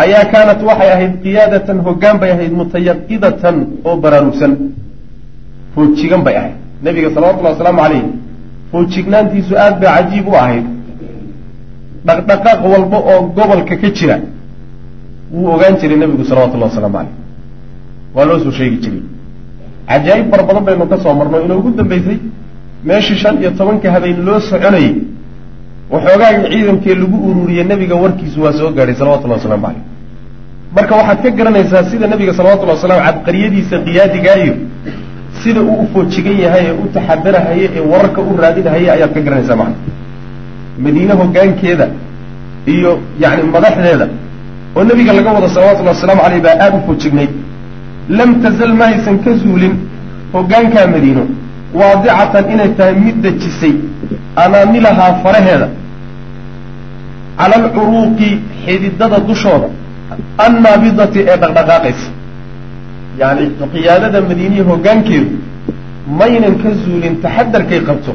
ayaa kaanat waxay ahayd qiyaadatan hoggaan bay ahayd mutayaqidatan oo baraarugsan. Foojigan bay ahayd. Nabiga salawatullahi wasalaamu caleyh foojignaantiisu aad bay cajiib u ahayd. Dhaqdhaqaaq walba oo gobolka ka jira wuu ogaan jiray nabigu salawatullahi wasalaamu caleyh waa loo soo sheegi jiray cajaa'ib fara badan baynu ka soo marno inoo ugu dambeysay meeshii shan iyo tobanka habeen loo soconayey waxoogaagii ciidankee lagu ururiyey nebiga warkiisu waa soo gaadhay salawatullahi waslamu caleyh marka waxaad ka garanaysaa sida nebiga salawatullahi wasalamu cabqariyadiisa qiyaadigaaiyo sida uu u foojigan yahay ee u taxadarahaye ee wararka u raadinahaye ayaad ka garanaysaa macna. Madiine hoggaankeeda iyo yacni madaxdeeda oo nebiga laga wado salawatullahi wasalaamu caleyh baa aada u foojignayd lam tazal ma aysan ka zuulin hoggaankaa madiino waadicatan inay tahay mid dejisay anaamilahaa faraheeda cala alcuruuqi xididada dushooda annaabidati ee dhaqdhaqaaqaysa yacni qiyaadada madiiniya hoggaankeedu maynan ka zuulin taxadarkay qabto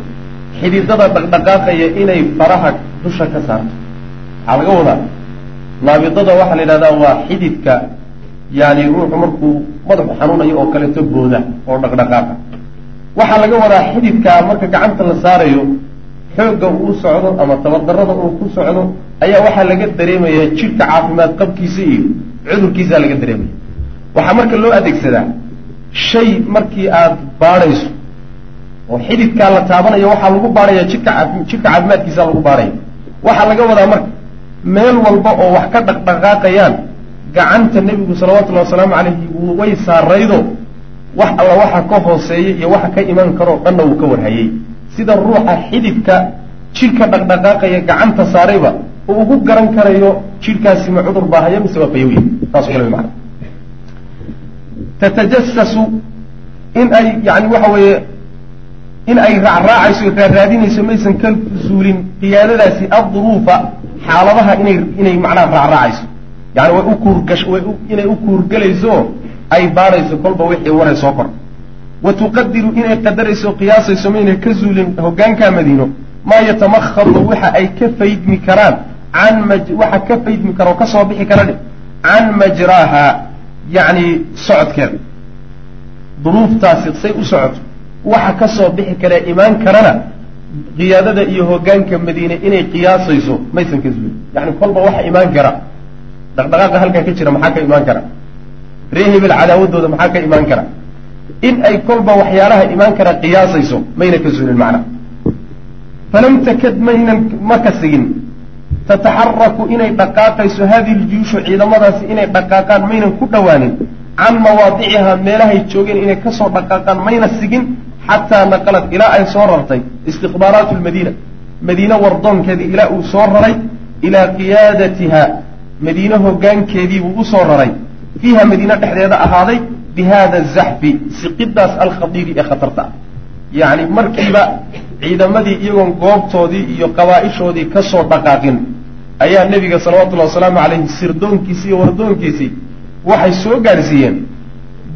xididada dhaqdhaqaaqaya inay faraha dusha ka saarto waxaa laga wadaa naabidada waxaa la yidhahdaa waa xididka yani ruuxu markuu madaxu xanuunayo oo kaleeto booda oo dhaqdhaqaaqa. Waxaa laga wadaa xididkaa marka gacanta la saarayo xoogga uu socdo ama tabadarada uu ku socdo ayaa waxaa laga dareemayaa jidhka caafimaad qabkiisa iyo cudurkiisaa laga dareemaya. Waxaa marka loo adeegsadaa shay markii aad baadhayso oo xididkaa la taabanayo waxaa lagu baadhaya jidhka jidhka caafimaadkiisa lagu baadhaya waxaa laga wadaa marka meel walba oo wax ka dhaqdhaqaaqayaan gacanta nebigu salawatullahi wasalaamu calayhi way saaraydo wax alla waxa ka hooseeya iyo waxa ka iman karoo dhanna wuu ka warhayey. Sida ruuxa xididka jidhka dhaqdhaqaaqaya gacanta saarayba uu ugu garan karayo jidhkaasi ma cudur baahaya mise waa fayowya saasoo kale mana tatajasasu in ay yani waxa weeye in ay raacraacayso raaraadinayso maysan ka suulin qiyaadadaasi adduruufa xaaladaha inay inay macnaha raacraacayso yani way u kuurgash way inay u kuurgelayso ay baadhayso kolba wixii waray soo kor. Wa tuqadiru inay qadarayso qiyaasayso maynay ka zuulin hoggaankaa madiino. Maa yatamakhadu waxa ay ka faydmi karaan can waxa ka faydmi kara oo ka soo bixi kara can majraaha yacni socodkeeda. Duruuftaasi say u socoto. Waxa ka soo bixi karee imaan karana qiyaadada iyo hoggaanka madiine inay qiyaasayso maysan ka zuulin. Yani kolba waxa imaan kara dhaqdhaqaaqa halkaa ka jira maxaa ka imaan kara? Ree hebel cadaawadooda maxaa ka imaan kara? In ay kolba waxyaalaha imaan kara qiyaasayso mayna ka zuulin macna. Falam takad maynan ma ka sigin. Tataxaraku inay dhaqaaqayso hadihi ljuyuushu ciidamadaasi inay dhaqaaqaan maynan ku dhowaanin can mawaadicihaa meelahay joogeen inay ka soo dhaqaaqaan mayna sigin xataa naqalad. Ilaa ay soo rartay istikhbaaraatu lmadiina. Madiine wardoonkeedii ilaa uu soo raray ilaa qiyaadatiha madiine hoggaankeediibuu u soo raray. Fiiha madiine dhexdeeda ahaaday bi hada zaxfi siqidaas alkhadiiri ee khatarta. Ah yacni markiiba ciidamadii iyagoon goobtoodii iyo qabaa-ishoodii ka soo dhaqaaqin ayaa nebiga salawatullahi wasalaamu calayhi sirdoonkiisii iyo wardoonkiisii waxay soo gaadhsiiyeen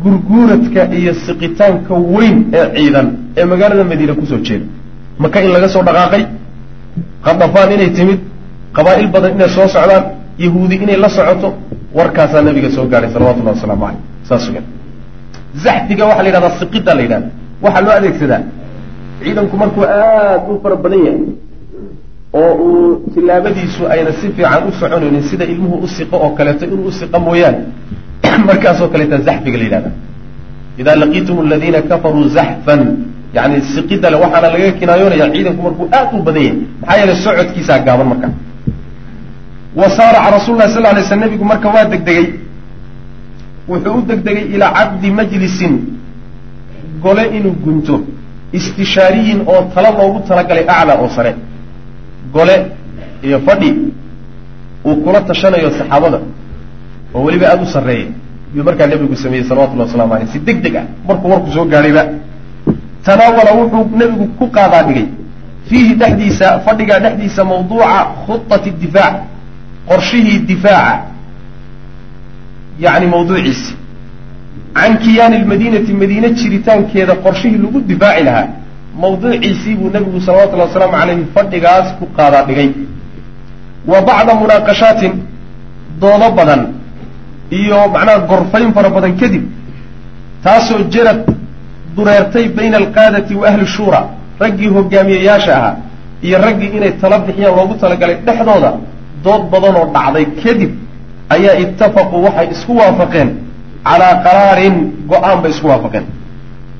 gurguuradka iyo siqitaanka weyn ee ciidan ee magaalada madiine ku soo jeeda. Maka in laga soo dhaqaaqay qadafaan inay timid qabaa'il badan inay soo socdaan yahuudi inay la socoto warkaasaa nabiga soo gaadhay salawatullahi wasalaamu caleyh saas weyan zaxfiga waxaa la yidhahdaa siqida la yidhahda waxaa loo adeegsadaa. Ciidanku markuu aada u fara badan yahay oo uu tilaabadiisu ayna si fiican u soconaynin sida ilmuhu u siqo oo kaleeto inuu u siqa mooyaane. Markaasoo kaleeta zaxfiga la yidhahda idaa laqiitum aladiina kafaruu zaxfan yani siqida le waxaana laga kinaayoonaya ciidanku markuu aad u badan yahay. Maxaa yeele socodkiisaa gaaban marka wa saaraca rasul lah sal lay sl nebigu marka waa degdegay. Wuxuu u degdegay ilaa caqdi majlisin. Gole inuu gunto. Istishaariyin oo tala loogu talagalay aclaa oo sare. Gole iyo fadhi uu kula tashanayo saxaabada oo weliba aada u sarreeya yuu markaa nebigu sameeyey salawatullahi waslamu aleyh si deg deg ah markuu warku soo gaadhayba. Tanaawala wuxuu nebigu ku qaadaa dhigay fiihi dhexdiisa fadhigaa dhexdiisa mawduuca khudati difaac qorshihii difaaca yacni mawduuciisi can kiyaani lmadiinati madiine jiritaankeeda qorshihii lagu difaaci lahaa mawduuciisii buu nebigu salawatullahi wasalaamu calayhi fadhigaas ku qaadaa dhigay. Wa bacda munaaqashaatin doodo badan iyo macnaha gorfayn fara badan kadib taasoo jarad dureertay bayna alqaadati wa ahli shuura raggii hogaamiyeyaasha ahaa iyo raggii inay tala bixiyaan loogu talagalay dhexdooda dood badan oo dhacday kadib ayaa ittafaquu waxay isku waafaqeen calaa qaraarin go'aan bay isku waafaqeen.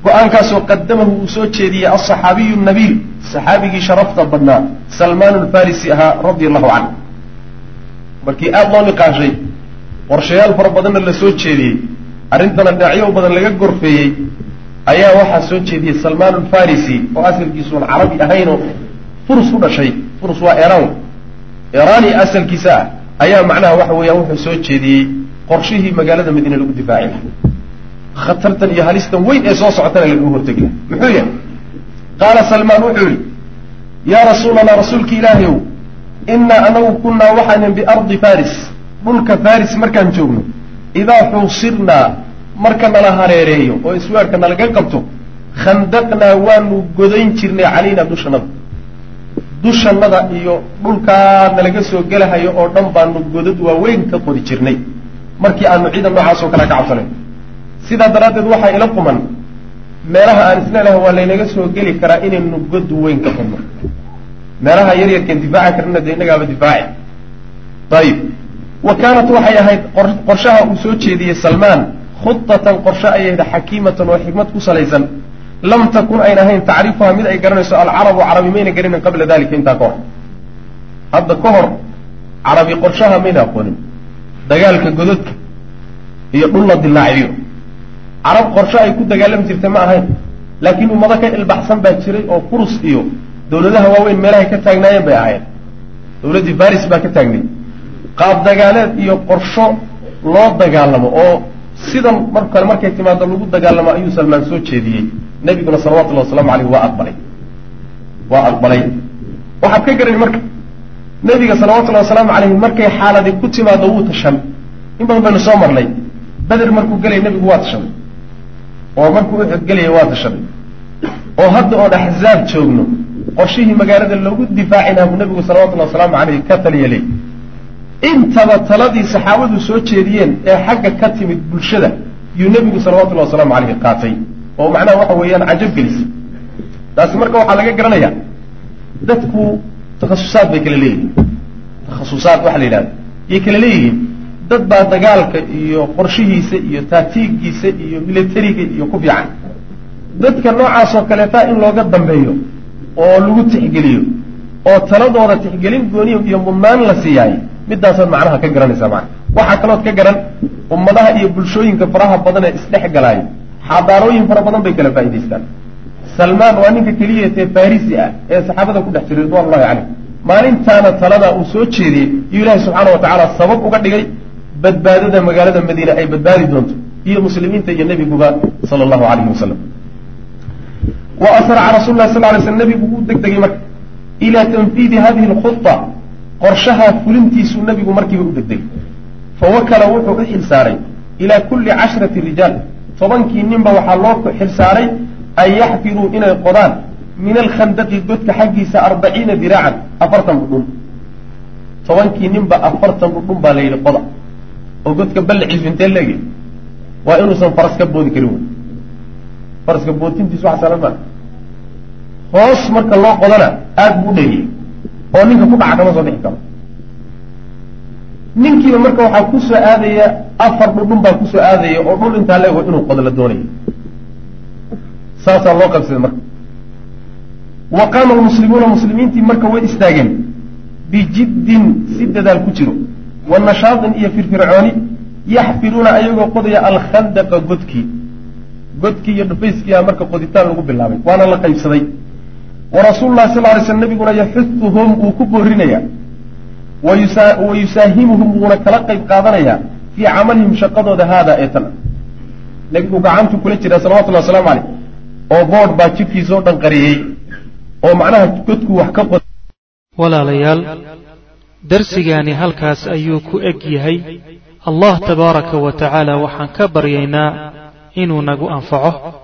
Go'aankaasoo qadamahu uu soo jeediyey alصaxaabiyu nabiil saxaabigii sharafta badnaa salmaan alfarisi ahaa radia allahu canhu markii aada loo niqaashay qorshayaal fara badanna la soo jeediyey arrintana dhinacyo badan laga gorfeeyey ayaa waxaa soo jeediyey salmaan alfarisi oo asalkiisuun carabi ahaynoo furus u dhashay furus waa eraan eraani asalkiisa ah ayaa macnaha waxa weeyaan wuxuu soo jeediyey qorshihii magaalada madiine lagu difaaci laha khatartan iyo halistan weyn ee soo socotana lagaga hortegi muxuu yahay? Qaala salmaan wuxuu yihi yaa rasuulallah rasuulki ilaahay ow innaa anagu kunnaa waxaanan biardi faris dhulka faris markaan joogno idaa xuusirnaa marka nala hareereeyo oo isweerka nalaga qabto khandaqnaa waanu godayn jirnay calaynaa dushannada dushannada iyo dhulkaa nalaga soo gelahayo oo dhan baanu godad waaweyn ka qodi jirnay. Markii aanu ciidan noocaas oo kale ka cabsanayn sidaa daraaddeed waxaa ila quman meelaha aan isleelahay waa laynaga soo geli karaa inaynu god weyn ka qodno. Meelaha yaryarkeen difaaci karnana dee innagaaba difaaci. Ayib wa kaanat waxay ahayd qorshaha uu soo jeediyey salmaan khudatan qorshe ayay ahayd xakiimatan oo xikmad ku salaysan lam takun ayn ahayn tacrifuha mid ay garanayso alcarabu carabi mayna garanin qabla dalika intaa ka hor hadda ka hor carabi qorshaha mayna aqoonin dagaalka gododka iyo dhul la dilaaciyo carab qorshe ay ku dagaalami jirtay ma ahayn laakiin ummado ka ilbaxsan baa jiray oo furus iyo dawladaha waaweyn meelahay ka taagnaayeen bay ahayn dawladdii faris baa ka taagnay qaab dagaaleed iyo qorsho loo dagaalamo oo sidan mar kale markay timaado lagu dagaalamo ayuu salmaan soo jeediyey. Nebiguna salawatullahi wasalaamu aleyh waa aqbalay. Waa aqbalay. Waxaad ka garani marka nebiga salawatullahi wasalaamu caleyhi markay xaaladi ku timaado wuu tashan. In badan baynu soo marnay. Beder markuu gelaya nebigu waa tashaday oo markuu uxud gelaya waa tashaday oo hadda oon axzaab joogno qorshihii magaalada loogu difaacinaha buu nebigu salawatullahi wasalaamu caleyhi ka taliya intaba taladii saxaabadu soo jeediyeen ee xagga ka timid bulshada yuu nebigu salawatullahi wasalaamu caleyhi qaatay oo macnaha waxa weeyaan cajab gelisay taasi marka waxaa laga garanayaa dadku takhasusaad bay kala leeyihiin. Takhasusaad waxa la yidhahda yay kala leeyihiin dad baa dagaalka iyo qorshihiisa iyo taatiigiisa iyo militariga iyo ku fiican. Dadka noocaas oo kaleeta in looga dambeeyo oo lagu tixgeliyo oo taladooda tixgelin gooniyo iyo mudnaan la siiyaay midaasaad macnaha ka garanaysaa maa waxaa kalood ka garan ummadaha iyo bulshooyinka faraha badan ee isdhex galaayo xadaarooyin fara badan bay kala faa'idaystaan salmaan waa ninka keliya tee farisi ah ee saxaabada ku dhex jiray ridwan ullahi caleyh maalintaana taladaa uu soo jeediyey iyo ilaahi subxaana wa tacaala sabab uga dhigay badbaadada magaalada madiine ay badbaadi doonto iyo muslimiinta iyo nebiguba sala allahu alayhi wasalam wa asraca rasul lah sal lay slam nebigu uu deg degay marka ilaa tanfiidi hadihi alkhuda qorshaha fulintiisuu nebigu markiiba u degdegay fawakala wuxuu u xil saaray ilaa kulli cashrati rijaal. Tobankii ninba waxaa loo xil saaray an yaxfiruu inay qodaan min alkhandaqi godka xaggiisa arbaciina diraacan afartan dhudhun tobankii ninba afartan dhudhun baa la yidhi qoda. Oo godka ballaciisu intee leegi waa inuusan faras ka boodi karin wey. Faraska boodintiisu waxa salan maa hoos marka loo qodana aada buu u dheriyey oo ninka ku dhaca kama soo bixi karo. Ninkiiba marka waxaa ku soo aadaya afar dhudhun baa ku soo aadaya oo dhul intaa leego inuu qodo la doonaya saasaa loo qabsaday marka. Wa qaama almuslimuuna muslimiintii marka way istaageen bijiddin si dadaal ku jiro. Wa nashaadin iyo firfircooni yaxfiruuna ayagoo qodaya alkhandaqa godkii. Godkii iyo dhufayskiiaa marka qoditaan lagu bilaabay waana la qaybsaday wa rasuulu lahi sal lay sl nabiguna yaxuduhum wuu ku boorinaya wa yusaahimuhum wuuna kala qayb qaadanayaa fii camalihim shaqadooda haada ee tan. Nebigu gacantu kula jira salawatullahi wasalaamu caleyh oo boodh baa jidhkiisa oo dhan qariyey oo macnaha godku wax ka walaalayaal darsigaani halkaas ayuu ku eg yahay. Allah tabaaraka wa tacaala waxaan ka baryaynaa inuu nagu anfaco